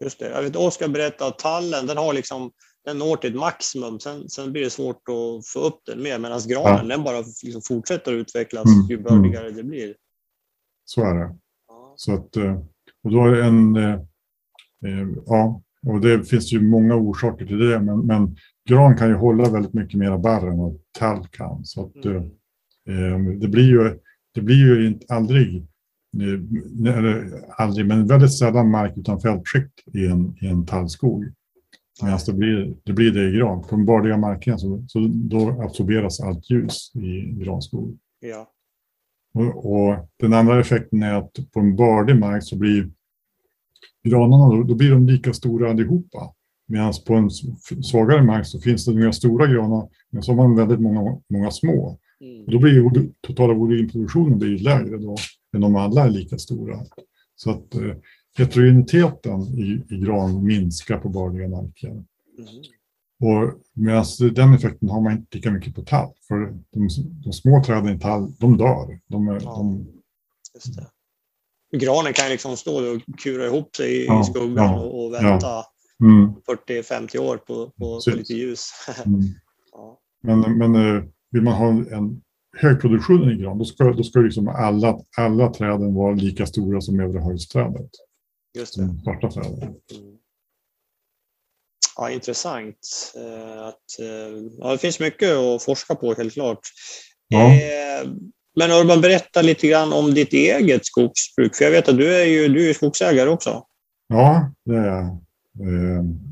Just det. Jag vet Oskar berättade att tallen, den har liksom den når till ett maximum. Sen, sen blir det svårt att få upp den mer, medan granen ja. den bara liksom fortsätter utvecklas mm. ju bördigare mm. det blir. Så är det. Ja. Så att, eh, och då är en, eh, eh, ja, och det finns ju många orsaker till det, men, men gran kan ju hålla väldigt mycket mera bär än vad tall kan. Så att, mm. det blir ju, det blir ju inte, aldrig, aldrig, men väldigt sällan mark utan fältskikt i en, i en tallskog. Medan det blir, det blir det i gran. På den bardiga marken så, så då absorberas allt ljus i granskog. Ja. Och, och, den andra effekten är att på en bardig mark så blir granarna då, då blir de lika stora allihopa. Medan på en svagare mark så finns det några stora granar, men så har man väldigt många, många små. Mm. Och då blir ju totala volymproduktionen blir lägre då, än om alla är lika stora. Så att eh, heterogeniteten i, i gran minskar på bardiga marker. Mm. Och medan den effekten har man inte lika mycket på tall. För de, de små träden i tall, de dör. De, ja, de. Granen kan liksom stå och kura ihop sig ja, i skuggan ja, och, och vänta mm. 40-50 år på, på, på, lite ljus. mm. Men, men eh, vill man ha en hög produktion i gran, då ska, då ska liksom alla, alla träden vara lika stora som övre höjdsträdet. Just det. Mm, svarta träden. Mm. Ja, intressant. Eh, att, eh, ja, det finns mycket att forska på helt klart. Ja. Eh, men om man berättar lite grann om ditt eget skogsbruk, för jag vet att du är ju du är skogsägare också. Ja, det är jag.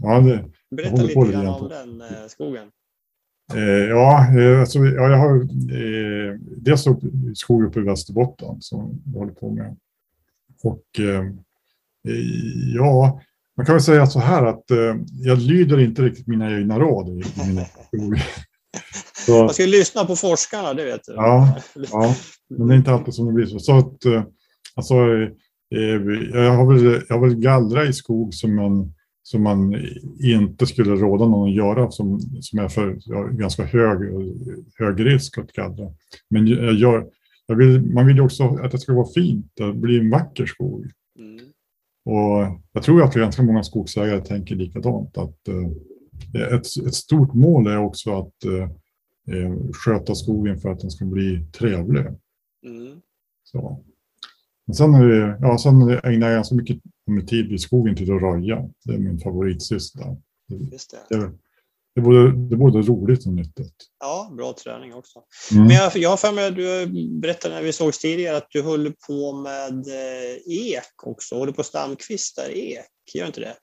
Ja, det, Berätta lite grann om den skogen. Ja, alltså, ja, jag har eh, dels skog uppe i Västerbotten som jag håller på med. Och Ja, man kan väl säga så här att eh, jag lyder inte riktigt mina egna råd i, mina så, Man ska lyssna på forskarna, det vet du. Ja, ja, men det är inte alltid som det blir så. så att, eh, alltså, eh, jag, har väl, jag har väl gallrat i skog som man, som man inte skulle råda någon att göra som, som är för ja, ganska hög, hög risk att gallra. Men jag gör, jag vill, man vill ju också att det ska vara fint, det blir en vacker skog. Och jag tror att ganska många skogsägare tänker likadant. Att, eh, ett, ett stort mål är också att eh, eh, sköta skogen för att den ska bli trevlig. Mm. Så. Men sen, är det, ja, sen ägnar jag ganska mycket tid i skogen till att röja. Det är min favoritsyssla. Just det. det det är både, det är både roligt och nyttigt. Ja, bra träning också. Mm. Men jag, jag har för mig att du berättade när vi sågs tidigare att du håller på med eh, ek också. Håller på stamkvistar ek. Gör inte det?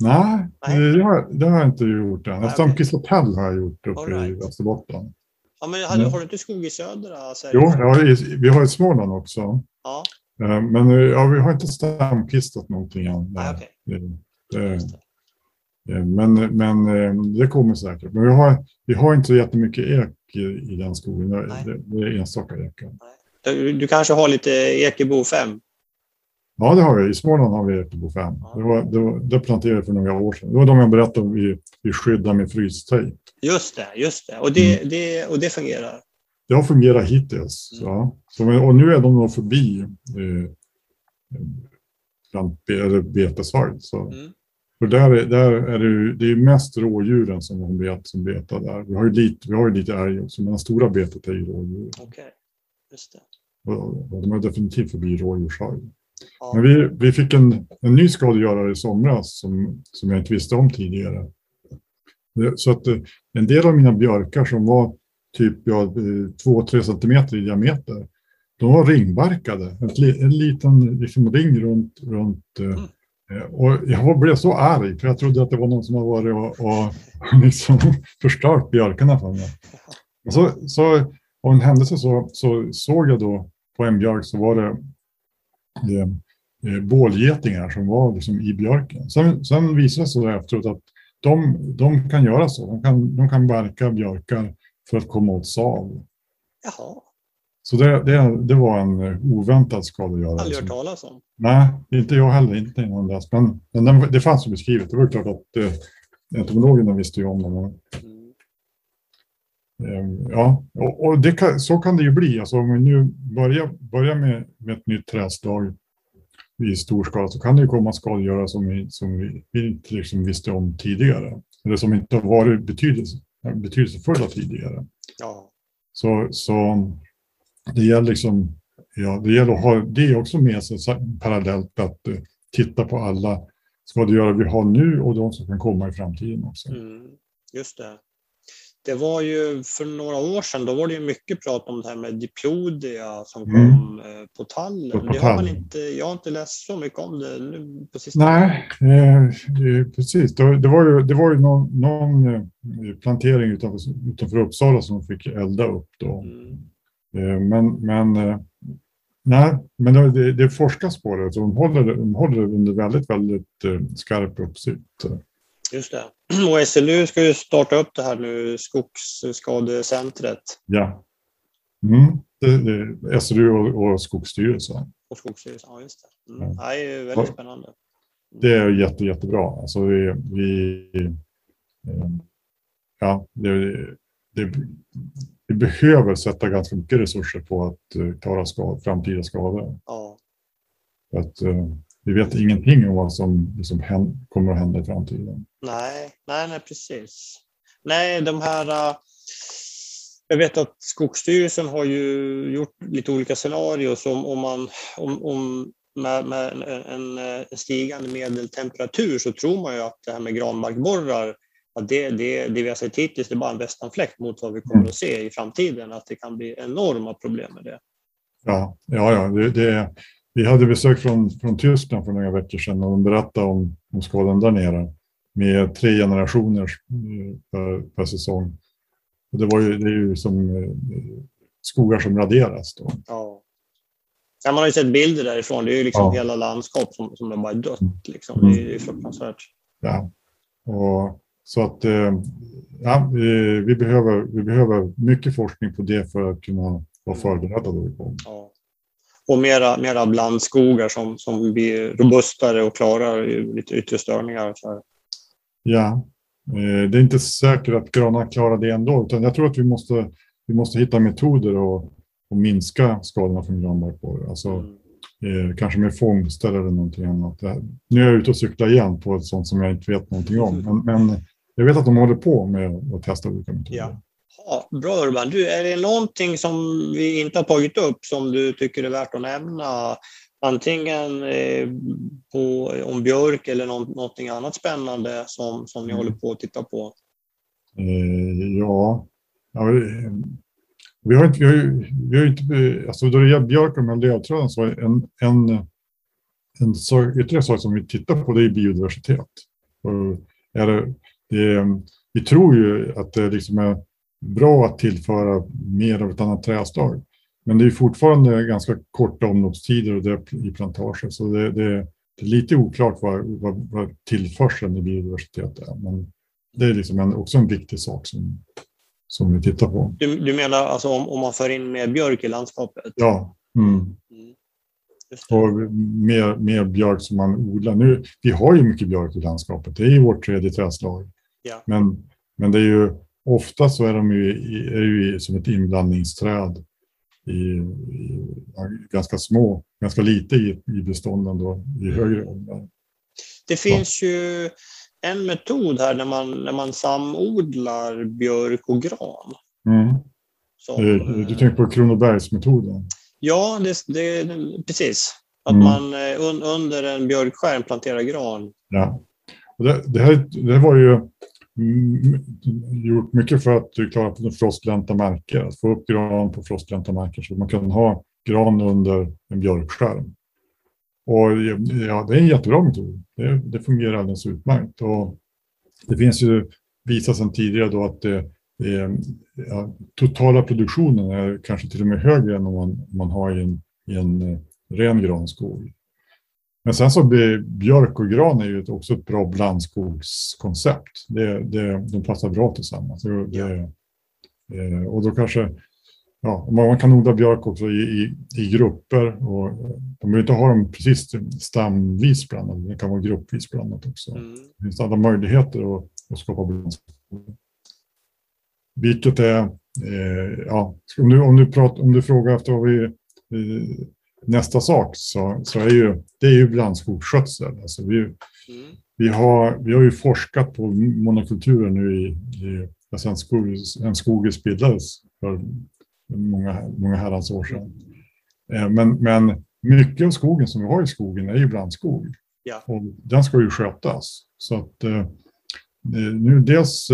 Nej, Nej. Det, har, det har jag inte gjort än. Stamkvistar tall har jag gjort uppe right. i Västerbotten. Ja, men hade, mm. har du inte skog i södra Sverige? Jo, ja, vi har i Småland också. Ja. Eh, men ja, vi har inte stamkvistat någonting än. Nej, okay. det, det, men, men eh, det kommer säkert. Men vi har, vi har inte så jättemycket ek i, den skogen. Det, det är enstaka ekar. Du, du kanske har lite Ekebo 5? Ja, det har vi. I Småland har vi Ekebo 5. Ja. Det, var, det, var, det planterade vi för några år sedan. Det var de jag berättade om vi, vi skyddar med frystejp. Just det, just det. Och det, mm. det. och det fungerar? Det har fungerat hittills. Mm. Ja. Så, och nu är de nog förbi eh, bland, betesvagn. Mm. För där, där är det, det är mest rådjuren som, de vet, som betar där. Vi har ju lite, vi har ju lite älg också, men det stora betet är ju rådjur. Okej, okay. just det. Och, och de är definitivt förbi rådjursvarg. Ja. Men vi, vi fick en, en ny skadegörare i somras som, som jag inte visste om tidigare. Så att eh, en del av mina björkar som var typ ja, två, tre centimeter i diameter. De var ringbarkade, en, en liten liksom, ring runt, runt mm. Och jag blev så arg, för jag trodde att det var någon som hade varit och, och liksom förstört björkarna för mig. Och så, så av en händelse så, så såg jag då på en björk så var det, det eh, bålgetingar som var liksom i björken. Sen, sen visade det sig efteråt att de, de kan göra så. De kan, de kan verka björkar för att komma åt sav. Jaha. Så det, det, det var en eh, oväntad skadegörare. Aldrig hört talas om. Nej, inte jag heller. Inte innan dess. Men, men den, det fanns ju beskrivet. Det var klart att eh, entomologerna visste ju om det. Mm. Ja, och, det kan, så kan det ju bli. Alltså, om vi nu börjar, börjar med, med ett nytt trädslag i stor skala så kan det ju komma skadegörare som vi, som vi, vi inte liksom visste om tidigare. Eller som inte har varit betydelse, betydelsefulla tidigare. Ja. Så, så det gäller liksom, ja, det gäller att ha det också med sig parallellt att uh, titta på alla skadegörare vi har nu och de som kan komma i framtiden också. Mm, just det det var ju för några år sedan, då var det ju mycket prat om det här med diplodia som mm. kom mm. på tallen. På det har man inte, jag har inte läst så mycket om det nu på sistone. Nej, eh, precis. Det, det, var ju, det var ju någon, någon eh, plantering utanför, utanför Uppsala som fick elda upp då. Mm. Eh, men, men, eh, nej, men det, det forskas på det, så de håller, de håller under väldigt, väldigt skarp uppsikt. Just det. Och SLU ska ju starta upp det här nu, Skogsskadecentret. Ja. Mm. Det, SLU och, och Skogsstyrelsen. Och Skogsstyrelsen, ja just det. Mm. Ja. Det är ju väldigt spännande. Det är jätte, jättebra. Alltså vi, vi ja, det, det, vi behöver sätta ganska mycket resurser på att eh, klara skad, framtida skador. Ja. Att, uh, vi vet ingenting om vad som liksom kommer att hända i framtiden. Nej, nej, nej precis. Nej, de här... Uh, jag vet att Skogsstyrelsen har ju gjort lite olika scenarier som om man om, om med, med en, en, stigande medeltemperatur så tror man ju att det här med granbarkborrar att det, det, det vi har sett hittills det är bara en västanfläkt mot vad vi kommer att se i framtiden. Att det kan bli enorma problem med det. Ja, ja, ja det, det, vi hade besök från, från Tyskland för några veckor sedan och de berättade om, om skadan där nere med tre generationer eh, per, per säsong. Och det, var ju, det är ju som eh, skogar som raderas. Då. Ja. ja. man har ju sett bilder därifrån. Det är ju liksom ja. hela landskap som, som är bara dött. Liksom. Det är ju mm. fruktansvärt. Ja, och så att eh, ja, vi, vi, behöver, vi behöver mycket forskning på det för att kunna vara förberedda. Då. Ja och mera, mera blandskogar som, som blir robustare och klarar lite yttre störningar. Ja, eh, det är inte säkert att granar klarar det ändå, utan jag tror att vi måste, vi måste hitta metoder och, och minska skadorna från granbarkborre. Alltså, mm. eh, kanske med fångster eller någonting annat. Nu är jag ute och cyklar igen på ett sånt som jag inte vet någonting om, men, men jag vet att de håller på med att testa olika metoder. Ja. Ja, bra Urban. Du, är det någonting som vi inte har tagit upp som du tycker är värt att nämna? Antingen eh, på, om björk eller något, någonting annat spännande som, som ni mm. håller på att titta på? Eh, ja, ja vi, vi, har inte, vi har, vi har inte, alltså då det gäller björk och lövträden så är en, en, en sak, ytterligare sak som vi tittar på det är biodiversitet. Och är det, det, vi tror ju att det liksom är bra att tillföra mer av ett annat träslag. Men det är fortfarande ganska korta omloppstider och det i plantager. Så det, det, det, är lite oklart vad, vad, vad tillförseln i biodiversitet är. Men det är liksom en, också en viktig sak som, som vi tittar på. Du, du menar alltså om, om man för in mer björk i landskapet? Ja. Mm. Mm. Och mer, mer björk som man odlar. Nu, vi har ju mycket björk i landskapet. Det är ju vårt tredje trädslag. Ja. Men, men det är ju ofta så är de ju, är ju som ett inblandningsträd i, i ganska små, ganska lite i, i bestånden då, i mm. högre åldrar. Det finns ju en metod här när man, när man samodlar björk och gran. Mm. Som, du, du tänker på Kronobergsmetoden? Ja, det, det, precis. Att mm. man eh, un, under en björkskärm planterar gran. Ja. Och det, det, här, det här var ju Mm, gjort mycket för att eh, klara på frostlänta marker, att få upp gran på frostlänta marker så att man kan ha gran under en björkskärm. Och eh, ja, det är en jättebra metod. Det, det fungerar alldeles utmärkt. Och det finns ju visat sedan tidigare då att det, det, ja, totala produktionen är kanske till och med högre än om man, man har i en, i en ren granskog. Men sen så blir björk och gran är ju också ett bra blandskogskoncept. Det, det, de passar bra tillsammans. Det, eh, och då kanske ja, man kan odla björk också i, i, i grupper. Och de behöver inte ha dem precis stamvis blandade, det kan vara gruppvis blandat också. Mm. Det finns alla möjligheter att, att skapa blandskog. Vilket är, eh, ja, om du, om, du pratar, om du frågar efter vad vi, eh, nästa sak så, så är ju, det är ju blandskogsskötsel. Alltså vi, mm. vi, har, vi har ju forskat på monokulturer nu i, i alltså skog, en skog bildades för många, många herrans år sedan. Eh, men, men mycket av skogen som vi har i skogen är ju blandskog. Ja. Och den ska ju skötas. Så att eh, eh nu dels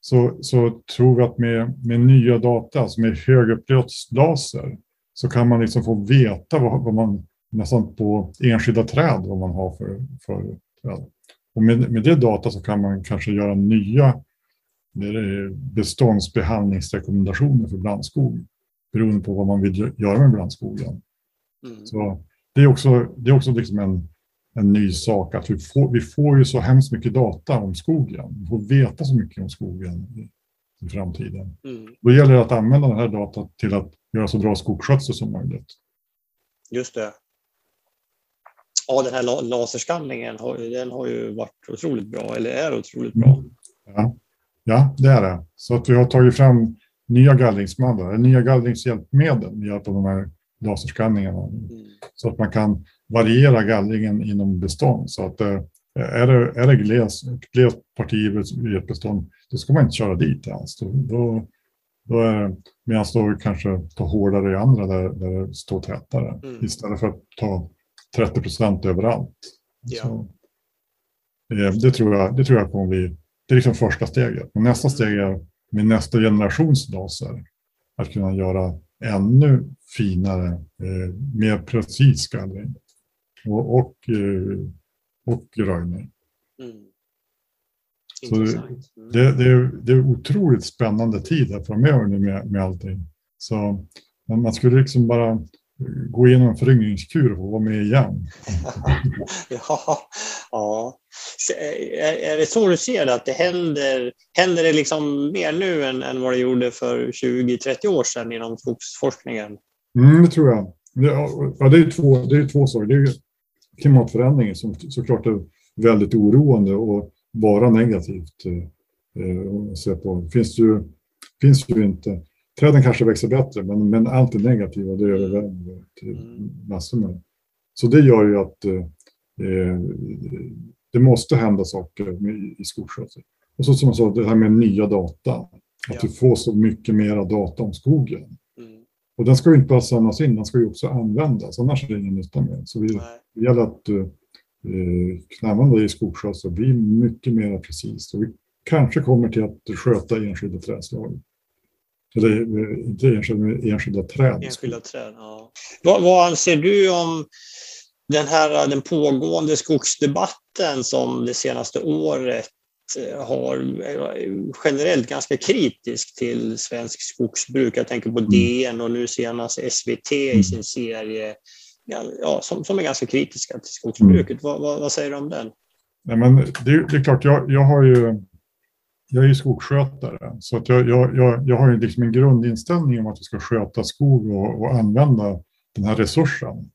så, så tror vi att med, med nya data, alltså med högupplöst laser, så kan man liksom få veta vad, vad man nästan på enskilda träd vad man har för, för träd. Och med, med det data så kan man kanske göra nya beståndsbehandlingsrekommendationer för blandskog beroende på vad man vill göra med blandskogen. Mm. Så det är också, det är också liksom en, en ny sak att vi får, vi får ju så hemskt mycket data om skogen. Vi får veta så mycket om skogen i, i framtiden. Mm. Då gäller det att använda den här data till att göra så bra skogsskötsel som möjligt. Just det. Ja, den här laserskanningen den har ju varit otroligt bra, eller är otroligt bra. Mm. Ja. Ja, det är det. Så att vi har tagit fram nya gallringsmallar, nya gallringshjälpmedel med hjälp av de här laserskanningarna. Mm. Så att man kan variera gallringen inom bestånd. Så att eh, är det, är det gles, glest parti i ett bestånd, då ska man inte köra dit alls. Då, då, då är medan då kanske ta hårdare i andra där, där det står tätare. Mm. Istället för att ta 30 procent överallt. Ja. Så, eh, det, tror jag, det tror jag kommer bli det är liksom första steget. Och nästa steg är med nästa generations laser att kunna göra ännu finare, eh, mer precis gallring och, och, eh, och röjning. Mm. Så det, mm. det, det, är, det är otroligt spännande tid här framöver nu med, med allting. Så man skulle liksom bara gå igenom en föryngringskur och vara med igen. ja, ja. Är det så du ser det, att det händer, händer det liksom mer nu än, än vad det gjorde för 20-30 år sedan inom skogsforskningen? Mm, det tror jag. Ja, det är två, det är två saker. Det är klimatförändringen som såklart är väldigt oroande och bara negativt. Eh, på. Finns, ju, finns ju inte träden kanske växer bättre, men, men allt det negativa det överväger till mm. massor med. Så det gör ju att eh, det måste hända saker med, i skogsskötsel. Och så som jag sa, det här med nya data. Att ja. du får så mycket mera data om skogen. Mm. Och den ska ju inte bara samlas in, den ska ju också användas, annars är det ingen nytta med. Så vi, det gäller att eh, knämma det i skogsskötsel och bli mycket mer precis. Och vi kanske kommer till att sköta enskilda trädslag. Eller inte enskilda, enskilda träd. Enskilda träd, ja. Vad, vad anser du om den här den pågående skogsdebatten som det senaste året eh, har eh, generellt ganska kritisk till svensk skogsbruk. Jag tänker på mm. DN och nu senast SVT i mm. sin serie ja, som, som är ganska kritiska till skogsbruket. Mm. Vad, vad, vad, säger du om den? Nej, men det, det är klart, jag, jag har ju jag är ju skogsskötare, så att jag, jag, jag, jag har ju liksom en grundinställning om att vi ska sköta skog och, och använda den här resursen.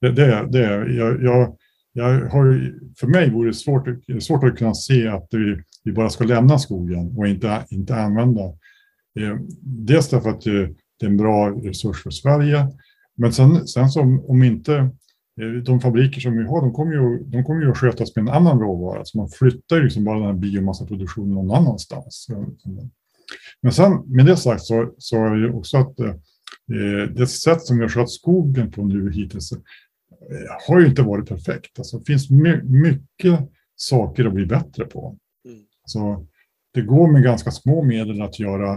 Det, det, det, jag, jag, jag har, för mig vore det svårt, svårt att kunna se att vi, vi bara ska lämna skogen och inte, inte använda. Eh, dels därför att det är en bra resurs för Sverige, men sen, sen som om inte Eh, de fabriker som vi har, de kommer ju, de kommer ju att skötas med en annan råvara. Så man flyttar liksom bara den här biomassaproduktionen någon annanstans. Men sen med det sagt så, så är det också att eh, det sätt som vi har skött skogen på nu hittills eh, har ju inte varit perfekt. Alltså, det finns my mycket saker att bli bättre på. Mm. Så det går med ganska små medel att göra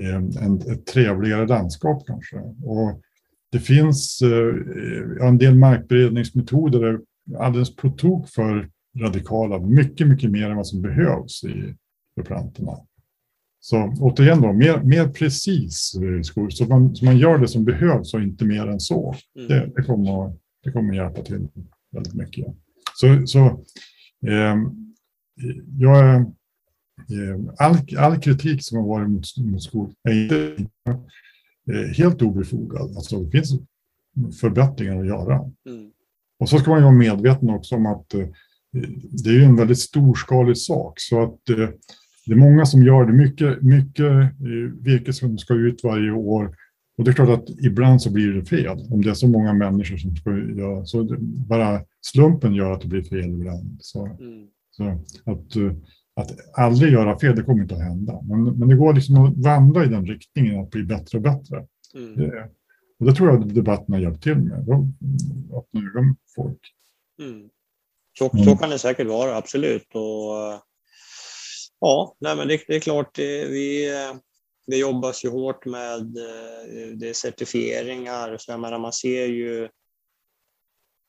eh, en, ett trevligare landskap kanske. Och det finns eh, en del markberedningsmetoder är alldeles på tok för radikala, mycket, mycket mer än vad som behövs i, för plantorna. Så återigen då, mer, mer precis skog, så man, så man gör det som behövs och inte mer än så. Mm. Det, det, kommer, det kommer hjälpa till väldigt mycket. Så, så eh, jag, eh, all, all kritik som har varit mot, mot skog är inte eh, helt obefogad. Alltså, det finns förbättringar att göra. Mm. Och så ska man ju vara medveten också om att eh, det är en väldigt storskalig sak. Så att eh, det är många som gör det. Mycket, mycket eh, virke som ska ut varje år. Och det är klart att ibland så blir det fel. Om det är så många människor som ska göra så. Bara slumpen gör att det blir fel ibland. Så, mm. så att, eh, att aldrig göra fel, det kommer inte att hända. Men, men det går liksom att vandra i den riktningen, att bli bättre och bättre. Mm. Det, och det tror jag debatten har hjälpt till med. Öppna ögonen på folk. Mm. Så, så mm. kan det säkert vara, absolut. Och, ja, nej, men det, det är klart, vi, vi jobbar ju hårt med eh, det certifieringar. Så jag menar, man ser ju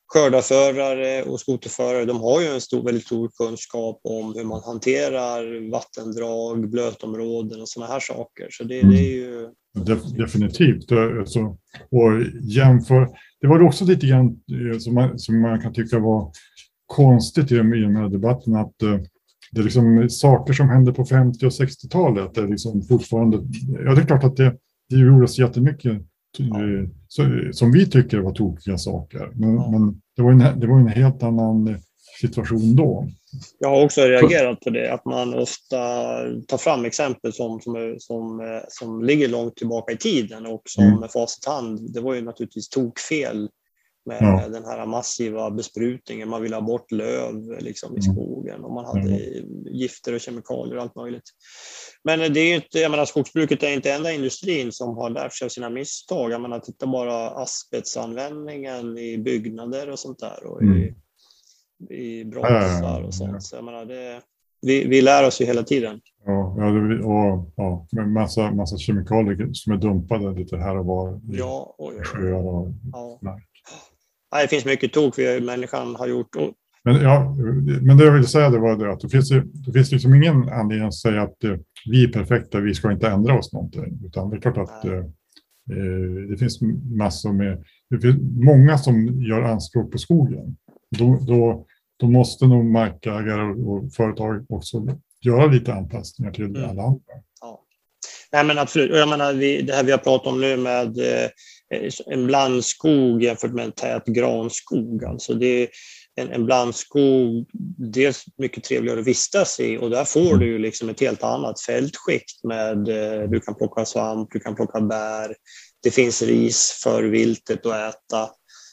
skördarförare och skoterförare, de har ju en stor, väldigt stor kunskap om hur man hanterar vattendrag, blötområden och sådana här saker. Så det, det är ju... Mm. Definitivt. Alltså, och jämför, det var också lite grann eh, som man, som man kan tycka var konstigt i den här debatten att eh, det är liksom saker som hände på 50 och 60-talet. Det är liksom fortfarande, ja det är klart att det, det gjordes jättemycket som vi tycker var tokiga saker. Men, ja. men, det, var en, det var en helt annan situation då. Jag har också reagerat på det, att man ofta tar fram exempel som, som, som, som ligger långt tillbaka i tiden och som mm. med facit hand, det var ju naturligtvis tokfel med ja. den här massiva besprutningen. Man ville ha bort löv liksom, i mm. skogen och man hade mm. gifter och kemikalier och allt möjligt. Men det är inte, jag menar, skogsbruket är inte enda industrin som har lärt sig av sina misstag. Jag menar, titta bara asbestanvändningen i byggnader och sånt där och i, mm. i bromsar och sånt. Så jag menar, det, vi, vi lär oss ju hela tiden. Ja, och, ja, med massa, massa kemikalier som är dumpade lite här och var i ja, och, sjöar och ja. Ja, det finns mycket tok vi människan har gjort. Men, ja, men det jag ville säga det var det att det finns, det finns liksom ingen anledning att säga att eh, vi är perfekta, vi ska inte ändra oss någonting. Utan det är klart att eh, eh, det finns massor med, det finns många som gör anspråk på skogen. Då, då, då måste nog markägare och företag också göra lite anpassningar till mm. alla andra. Ja. Nej, men absolut. Jag menar, vi, det här vi har pratat om nu med Eh, Eh, en blandskog jämfört med en tät granskog. Alltså det är en, en blandskog, dels mycket trevligare att vistas i och där får du liksom ett helt annat fältskikt med eh, du kan plocka svamp, du kan plocka bär, det finns ris för viltet att äta.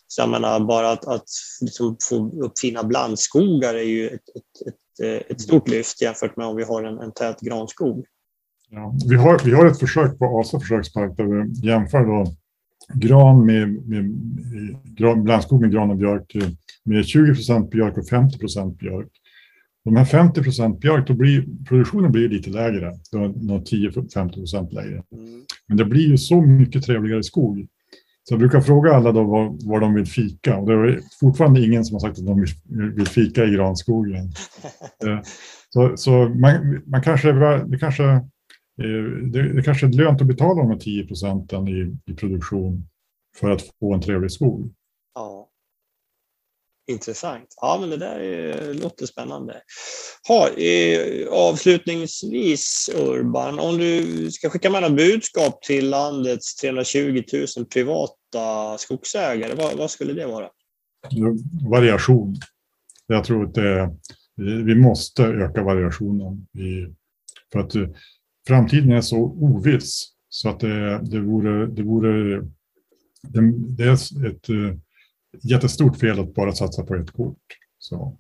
Så jag menar, bara att, att liksom få upp fina blandskogar är ju ett, ett, ett, eh, ett, stort lyft jämfört med om vi har en, en tät granskog. Ja, vi, har, vi har ett försök på Asa försökspark där vi jämför då gran med, med, med blandskog med gran och björk med 20 procent björk och 50 procent björk. De här 50 procent björk, då blir produktionen blir lite lägre, 10-15 procent lägre. Mm. Men det blir ju så mycket trevligare skog. Så jag brukar fråga alla då var, var de vill fika och det är fortfarande ingen som har sagt att de vill, vill fika i granskogen. Eh, så, så man, man kanske, det kanske Eh, det, det kanske är lönt att betala de här 10 procenten i, i produktion för att få en trevlig skog. Ja. Intressant. Ja, men det där är, låter spännande. Ha, eh, avslutningsvis Urban, om du ska skicka med några budskap till landets 320 000 privata skogsägare, vad, vad skulle det vara? Variation. Jag tror att det, vi måste öka variationen. I, för att framtiden är så oviss så att det, det vore, det vore det, det är ett uh, jättestort fel att bara satsa på ett kort. Så,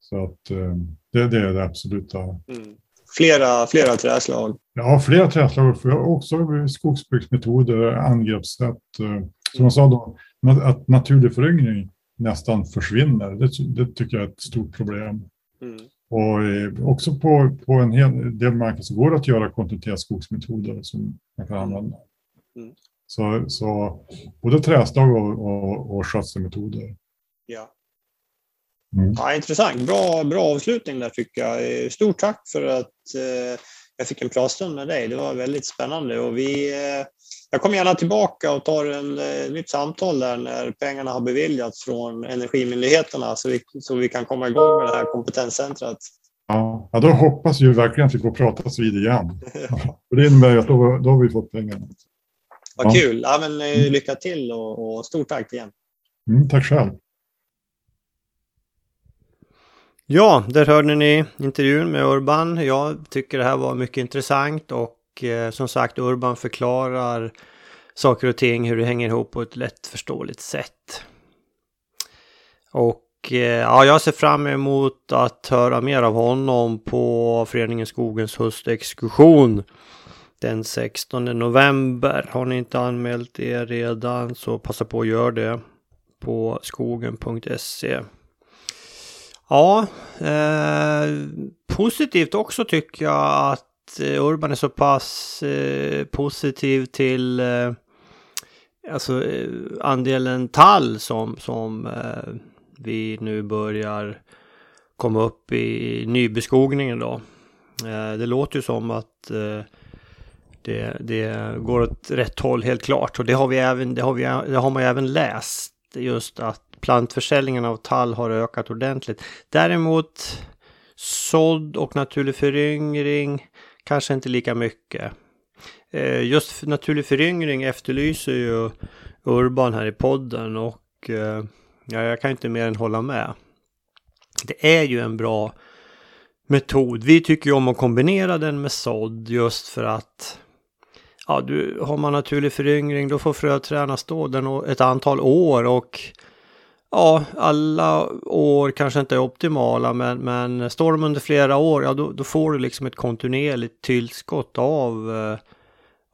så att uh, det, det, är det absoluta. Mm. Flera, flera träslag? Ja, flera träslag. Också skogsbruksmetoder, angreppssätt. Uh, som jag sa då, att naturlig föryngring nästan försvinner. Det, det tycker jag är ett stort problem. Mm. Och eh, också på, på en hel del marker så går det att göra kontinuerliga skogsmetoder som man kan använda. Mm. Så, så både träslag och, och, och skötselmetoder. Ja. Mm. ja, intressant. Bra, bra avslutning där tycker jag. Stort tack för att eh, jag fick en pratstund med dig. Det var väldigt spännande och vi, eh, jag kommer gärna tillbaka och tar en eh, nytt samtal där när pengarna har beviljats från Energimyndigheterna så vi, så vi kan komma igång med det här kompetenscentret. Ja, då hoppas vi verkligen att vi får pratas vid igen. Det innebär att då, då har vi fått pengarna. Vad ja. kul! Ja, men, eh, lycka till och, och stort tack igen. Mm, tack själv. Ja, där hörde ni intervjun med Urban. Jag tycker det här var mycket intressant och eh, som sagt Urban förklarar saker och ting, hur det hänger ihop på ett lättförståeligt sätt. Och eh, ja, jag ser fram emot att höra mer av honom på Föreningen Skogens höstexkursion den 16 november. Har ni inte anmält er redan så passa på att göra det på skogen.se. Ja, eh, positivt också tycker jag att eh, Urban är så pass eh, positiv till eh, alltså, eh, andelen tall som, som eh, vi nu börjar komma upp i nybeskogningen då. Eh, det låter ju som att eh, det, det, går åt rätt håll helt klart och det har vi även, det har, vi, det har man ju även läst just att plantförsäljningen av tall har ökat ordentligt. Däremot sådd och naturlig föryngring kanske inte lika mycket. Eh, just naturlig föryngring efterlyser ju Urban här i podden och eh, ja, jag kan inte mer än hålla med. Det är ju en bra metod. Vi tycker ju om att kombinera den med sådd just för att ja, du, har man naturlig föryngring då får fröträna stå den ett antal år och ja, alla år kanske inte är optimala men, men står de under flera år, ja då, då får du liksom ett kontinuerligt tillskott av, eh,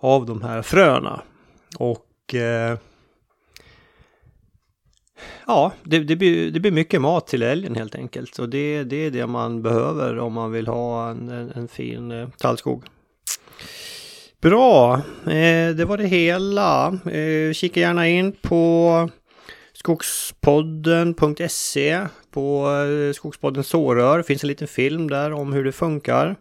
av de här fröna. Och eh, ja, det, det, blir, det blir mycket mat till älgen helt enkelt. Och det, det är det man behöver om man vill ha en, en, en fin eh, tallskog. Bra, eh, det var det hela. Eh, kika gärna in på skogspodden.se på eh, Skogspodden sårör. Det finns en liten film där om hur det funkar.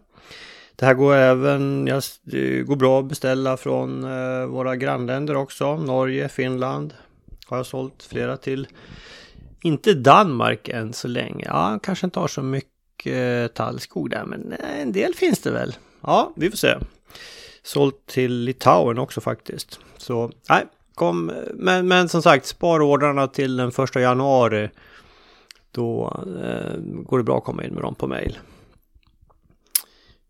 Det här går även, ja, eh, går bra att beställa från eh, våra grannländer också. Norge, Finland har jag sålt flera till. Inte Danmark än så länge. Ja, kanske inte har så mycket tallskog där, men en del finns det väl. Ja, vi får se. Sålt till Litauen också faktiskt. Så nej, kom, men, men som sagt, spar ordrarna till den första januari. Då eh, går det bra att komma in med dem på mail.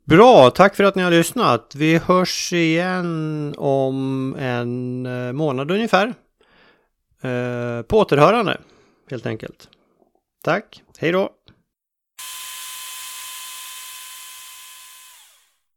Bra, tack för att ni har lyssnat. Vi hörs igen om en eh, månad ungefär. Eh, på återhörande helt enkelt. Tack, hej då!